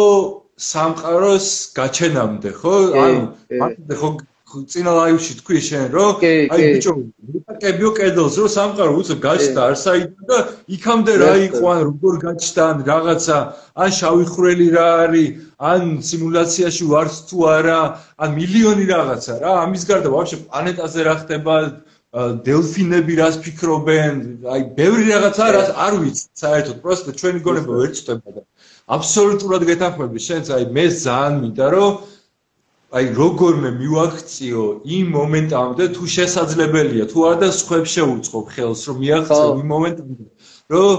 სამყაროს გაჩენამდე, ხო? ანუ მათე ხო წინა ლაივში თქვი შენ, რომ აი ბიჭო, ვიტაკებიო კედელს, რომ სამყარო უცებ გაჩნდა არსაიდან და იქამდე რა იყო, ან როგორ გაჩნდა, ან რაღაცა, ან შავი ხვრელი რა არის, ან სიმულაციაში ვართ თუ არა, ან მილიონი რაღაცა რა. ამის გარდა ვაფშე პლანეტაზე რა ხდება, დელფინები რას ფიქრობენ, აი ბევრი რაღაცა რას არ ვიცი, საერთოდ, პროსტა ჩვენი გონება ვერ წდება და აბსოლუტურად გეთანხმები. შენს აი მე ძალიან მინდა რომ აი როგორმე მივაქციო იმ მომენტამდე თუ შესაძლებელია თუ არა და სხვებს შეუწყობ ხელს რომ მიაღწევ იმ მომენტამდე რომ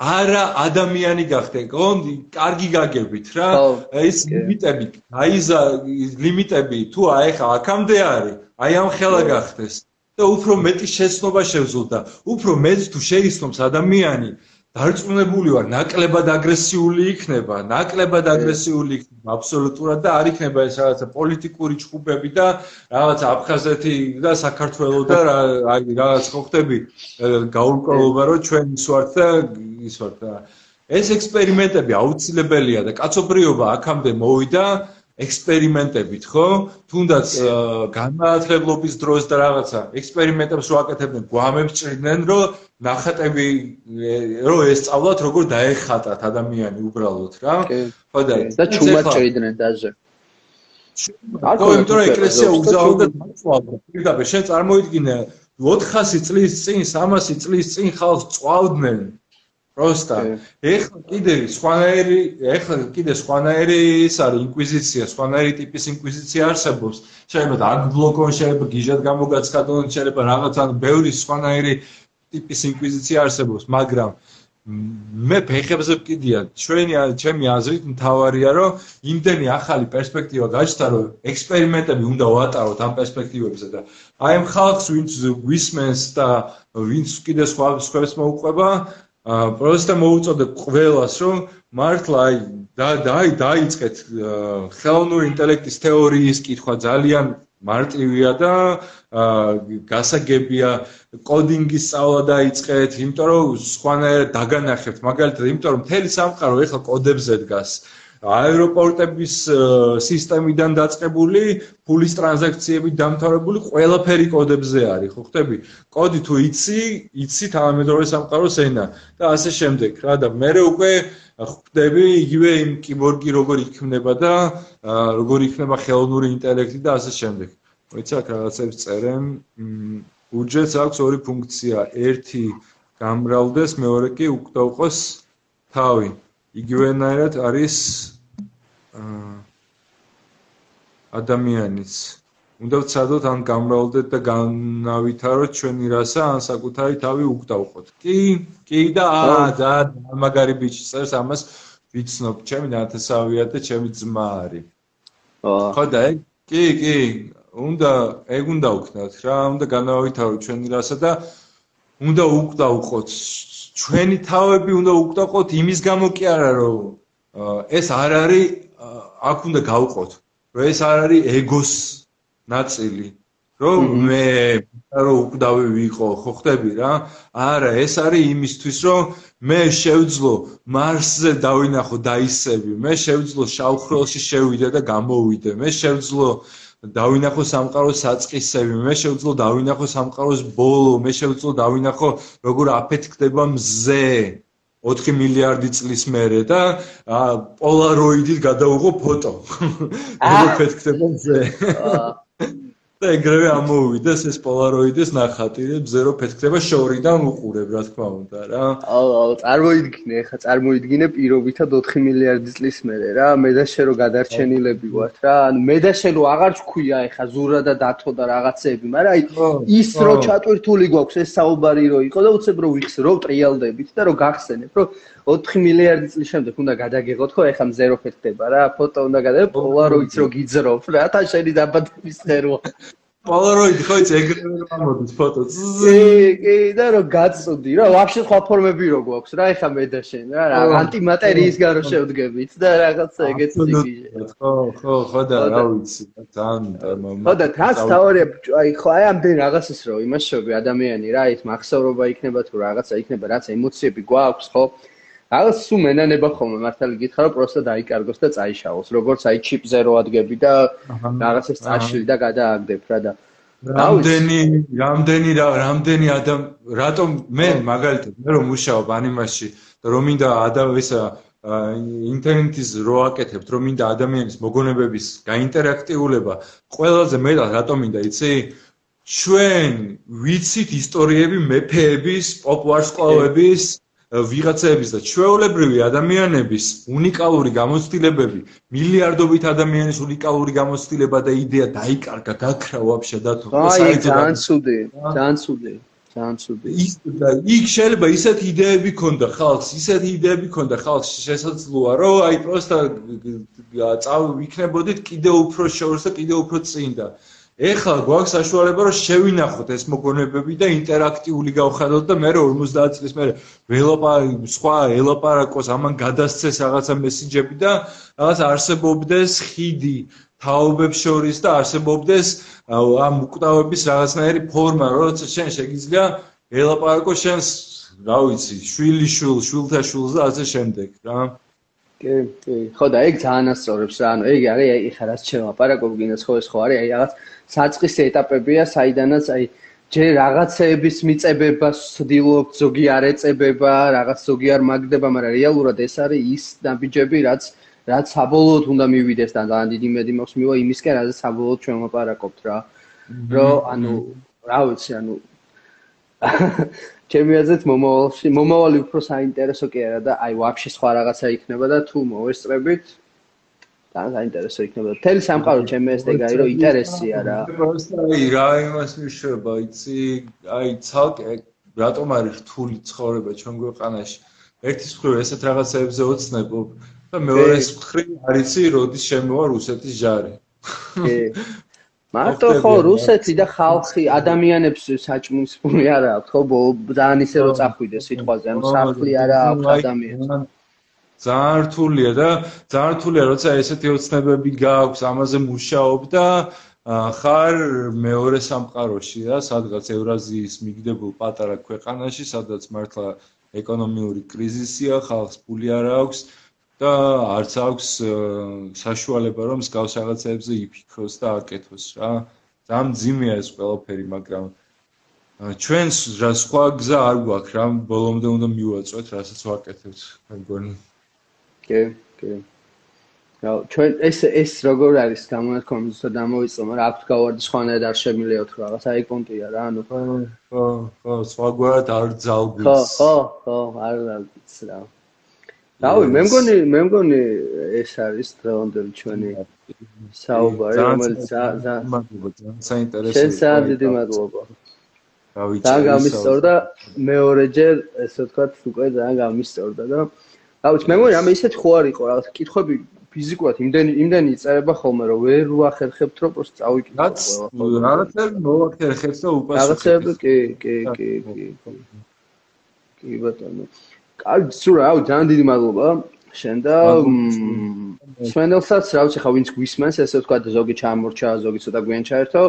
არა ადამიანი გახდე კონდი კარგი გაგებით რა. ეს ლიმიტები აიზა ლიმიტები თუ აი ხა აქამდე არის აი ამ ხელა გახდეს და უფრო მეტი შეცნობა შევძლო და უფრო მეც თუ შეიცნობს ადამიანი დარწმუნებული ვარ, ნაკლებად აგრესიული იქნება, ნაკლებად აგრესიული იქნება აბსოლუტურად და არ იქნება ეს რაღაცა პოლიტიკური ჭუბები და რაღაცა აფხაზეთი და საქართველოს და აი რაღაც ხო ხდები გაურკვევლობა რომ ჩვენ ის ვართ და ის ვართ და ეს ექსპერიმენტები აუცილებელია და კაცობრიობა აქამდე მოვიდა ექსპერიმენტებით, ხო? თუნდაც განმაათლებლობის დროს და რაღაცა ექსპერიმენტებს ვაკეთებდნენ, გვამებს ჭრიდნენ, რომ ნახატები რომ ესწავლათ, როგორ დაეხატათ ადამიანი უბრალოდ, რა? ხო და და ჩუმად ჭრიდნენ დაჟე. აკო იმიტომ რომ ეკლესია უგზავნდა დაწვალდა. პირდაპირ შენ წარმოიდგინე 400 წლის წინ, 300 წლის წინ ხალხს წვალდნენ. პროსტა. ეხლა კიდე სხვანაირი, ეხლა კიდე სხვანაირი ის არის ინკვიზიცია, სხვანაირი ტიპის ინკვიზიცია არსებობს. შეიძლება აგბლოკონ, შეიძლება გიჟად გამოგაცხადონ, შეიძლება რაღაც ან ბევრი სხვანაირი ტიპის ინკვიზიცია არსებობს, მაგრამ მე ფეხებზე ვკიდია, ჩვენი ჩემი აზრით მთავარია, რომ იმდენი ახალი პერსპექტივა გაჩნდა, რომ ექსპერიმენტები უნდა ვატაროთ ამ პერსპექტივებზე და აი ამ ხალხს ვინც გვისმენს და ვინც კიდე სხვა სხვებს მოუყვება, პროსტა მოუწოდე ყველას რომ მართლა აი და დაი დაიწყეთ ხელოვნური ინტელექტის თეორიის კითხვა ძალიან მარტივია და გასაგებია კოდინგის სწავლა დაიწყეთ იმიტომ რომ სხვანაირად დაგანახებთ მაგალითად იმიტომ რომ მთელი სამყარო ეხლა კოდებზე დგას აეროპორტების სისტემიდან დაწყებული, ფულის ტრანზაქციებით დამთავრებული ყველაფერი კოდებზე არის, ხო ხტები? კოდი თუ იცი, იცი თანამედროვე სამყაროს ენა და ასე შემდეგ, რა და მე უკვე ხტები იგივე იმ კიბორგი როგორ იქმნება და როგორ იქნება ხელოვნური ინტელექტი და ასე შემდეგ. მოიცა რაღაცებს წერენ, უჯრედს აქვს ორი ფუნქცია, ერთი გამრავლდეს, მეორე კი უკდაუყოს თავი. იგივენაირად არის ადამიანიც. უნდა ვცადოთ ან გამრავლდეთ და განავითაროთ ჩვენი რასა ან საკუთარი თავი უკდავყოთ. კი კი და აა და მაგარი ბიჭი წერს ამას ვიცნობ ჩემი ნათესავია და ჩემი ძმა არის. ხო. და კი, კი, უნდა ეგ უნდა ვქნათ რა, უნდა განავითავოთ ჩვენი რასა და უნდა უკვდავყოთ ჩვენი თავები უნდა უკვდავყოთ იმის გამო კი არა რომ ეს არ არის აქ უნდა გავყოთ რომ ეს არ არის ეგოს ნაწილი რომ მე რომ უკვდავი ვიყო ხო ხდები რა? არა ეს არის იმისთვის რომ მე შევძლო მარსზე დავინახო დაისები მე შევძლო შავხროლში შევიდე და გამოვიდე მე შევძლო დავინახო სამყაროს საწყისები, მე შევძლო დავინახო სამყაროს ბოლო, მე შევძლო დავინახო როგორ აფეთქდება მზე 4 მილიარდი წლის მერე და პოლაროიდით გადავიღო ფოტო. როგორ აფეთქდება მზე. და ეგრევე ამოვიდეს ეს პოლაროიდის ნახატი, ზერო ფეთქდება შორიდან უყურებ, რა თქმა უნდა, რა. აუ, აუ, წარმოიდგინე, ხა წარმოიდგინე პირობითად 4 მილიარდი წლის მერე რა, მე და შე რო გადარჩენილები ვართ რა. ანუ მე და შე რო აღარ ჩქვია ეხა ზურა და დათო და რაღაცეები, მაგრამ აი ის რო ჩატვირთული გვაქვს ეს საუბარი რო იყო და უცებ რო ვიხს რო ტრიალდებით და რო გახსენებ, რო 4 მილიარდი წლის შემდეგ უნდა გადაგიღოთ ხო ეხა ზერო ფეთქდება რა, ფოტო უნდა გადავიღო, პოლაროიდს რო გიძრობ რა, თან შენი დაბადების ღერო. პოლაროიდი ხო იცი ეგრევე რომ ამოდის ფოტო. კი, კი, და რომ გაწუდი რა, ვაფშე სხვა ფორმები რო გვაქვს რა, ეხა მე და შენ რა, ანტიმატერიის გარო შევდგებით და რაღაცა ეგეც იგი. ხო, ხო, ხო და რა ვიცი, ძალიან ხო და თას თაორია, აი ხო აი ამდენ რაღაცას რო იმაშობი ადამიანი რა, ის მახსოვრობა იქნება თუ რაღაცა იქნება, რაც ემოციები გვაქვს, ხო? რაღაც სულ მენანება ხოლმე მართალი გითხრა რომ პროსტა დაიკარგოს და წაიშალოს როგორც აი ჩიპზე რო ადგები და რაღაცას წაშლი და გადააგდებ რა და რამდენი რამდენი რამდენი ადამ რატომ მე მაგალითად მე რომ მუშაობ ანიმაში და რომ მინდა ადამისა ინტერნეტის რო აკეთებთ რომ მინდა ადამიანის მოგონებების გაინტერაქტიულება ყველაზე მეტად რატომ მინდა იცი? ჩვენ ვიცით ისტორიები მეფეების პოპ ვარსკვლავების ვიღაცების და ჩვეულებრივი ადამიანების უნიკალური გამოცდილებები, მილიარდობით ადამიანის უნიკალური გამოცდილება და იდეა დაიკარგა, გაქრა ვაფშე და თუ აი ძალიან ცუდი, ძალიან ცუდი. ძალიან ცუდი. ის და იქ შეიძლება ისეთი იდეები ქონდა ხალხს, ისეთი იდეები ქონდა ხალხს შესაძლოა, რომ აი პროსტა წავ იქნებოდით კიდე უფრო შორს და კიდე უფრო წინ და ეხლა გვაქვს საშუალება რომ შევინახოთ ეს მოგონებები და ინტერაქტიული გავხადოთ და მე 50 წლის მერე ველოპარი სხვა ელოპარაკოს ამან გადასცეს რაღაცა მესიჯები და რაღაც არსებობდეს ხიდი თაობებს შორის და არსებობდეს ამ უკვდავების რაღაცნაირი ფორმა როცა შენ შეგიძლია ელოპარაკო შენს რა ვიცი შვილი შულ შულთა შულს და ასე შემდეგ რა. კი კი. ხო და ეგ ძალიან ასწორებს რა. ანუ ეგ არის აი ხა რაც შევაპარაკო გინდა ხო ეს ხო არის აი რაღაც საწყის ეტაპებია, საიდანაც აი ჯერ რაღაცეების მიწებებას ვცდილობ, ზოგი არ ეწებება, რაღაც ზოგი არ მაგდება, მაგრამ რეალურად ეს არის ის ნაბიჯები, რაც რაც საბოლოოდ უნდა მივიდეს და ძალიან დიდი მედი მაქვს მივა იმისკენ, რაც საბოლოოდ ჩვენ ვაპარაკობთ რა. რომ ანუ რა ვიცი, ანუ ჩემი აზრით მომავალში, მომავალი უფრო საინტერესო კი არა და აი ვაფშე სხვა რაღაცა იქნება და თუ მოვესწრებით, ძალიან საინტერესო იქნება. თელი სამყარო ჩემი ეს დეგარი რომ ინტერესია რა. აი რა იმას მიშვება, იცი, აი ცალკე რატომ არის რთული ცხოვრება ჩვენ ქვეყანაში? ერთის მხრივ ესეთ რაღაცებზე ოცნებობ და მეორეს მხრივ არიცი როდის შემოვა რუსეთის ჯარი. კი. მარტო ხო რუსეთი და ხალხი ადამიანებს საჭმის ფული არა აქვს ხო ძალიან ისე რომ წახვიდეს სიტყვაზე ანუ სახლი არა აქვს ადამიანს. ძალიან რთულია და ძალიან რთულია როცა ესეთი ოცნებები გააქვს ამაზე მუშაობ და ხარ მეორე სამყაროში რა სადღაც ევრაზიის მიგდებულ პატარა ქვეყანაში სადაც მართლა ეკონომიური კრიზისია ხალხს ფული არ აქვს და არც აქვს საშუალება რომ მსგავს რაღაცებზე იფიქროს და აკეთოს რა. ძალიან ძიმეა ეს ყველაფერი მაგრამ ჩვენს რა სხვა გზა არ გვაქვს რა ბოლომდე უნდა მივაწვეთ რასაც ვაკეთებთ მეგონი კი, კი. რა ჩვენ ეს ეს როგორ არის გამონათქომი ზუსტად ამოვიწო, მაგრამ აქვს გავარდი სხვანაირად არ შემიძლია თუ რაღაც აი პონტია რა, ანუ ხო, ხო, ხო, სხვაგვარად არ ძალგვის. ხო, ხო, ხო, არ ძალგვის რა. რავი, მე მგონი, მე მგონი ეს არის დღევანდელი ჩვენი საუბარი, რომელიც ზა ზა საინტერესოა. შენ ძალიან დიდი მადლობა. რავი, ძალიან გამისწორდა მეორეჯერ, ესე ვთქვათ, უკვე ძალიან გამისწორდა და რა ვიცი, მე მგონი ამ ისეთ ხო არ იყო რაღაც კითხები ფიზიკურად იმდენი იმდენი იწერება ხოლმე რომ ვერ ვახერხებთ რომ პროსტ წავიკიდო რაც რაღაცები მოვახერხებს და უპასუხებ რაღაცები კი კი კი კი კი. ბატონო. კარგი სულ რა ძალიან დიდი მადლობა. შენ და სვენელსაც რა ვიცი ხა ვინც გვისმენს ესე ვთქვა ზოგი ჩამორჩა ზოგი ცოტა გვიან ჩაერთო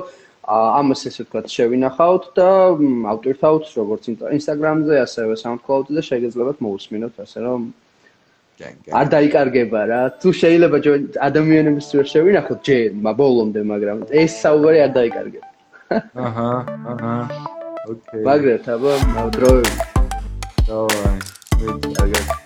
ამას ესე ვთქვა შევინახავთ და ავტორთავთ როგორც ინსტაგრამზე ასევე SoundCloud-ზე შეგეძლებათ მოусმინოთ ასე რომ არ დაიკარგება რა. თუ შეიძლება ადამიანების ვერ შევინახოთ ჯერ ბოლომდე, მაგრამ ეს საუბარი არ დაიკარგება. აჰა, აჰა. ოკეი. მაგრამ თაბა დროები. დავაი. მე აგერ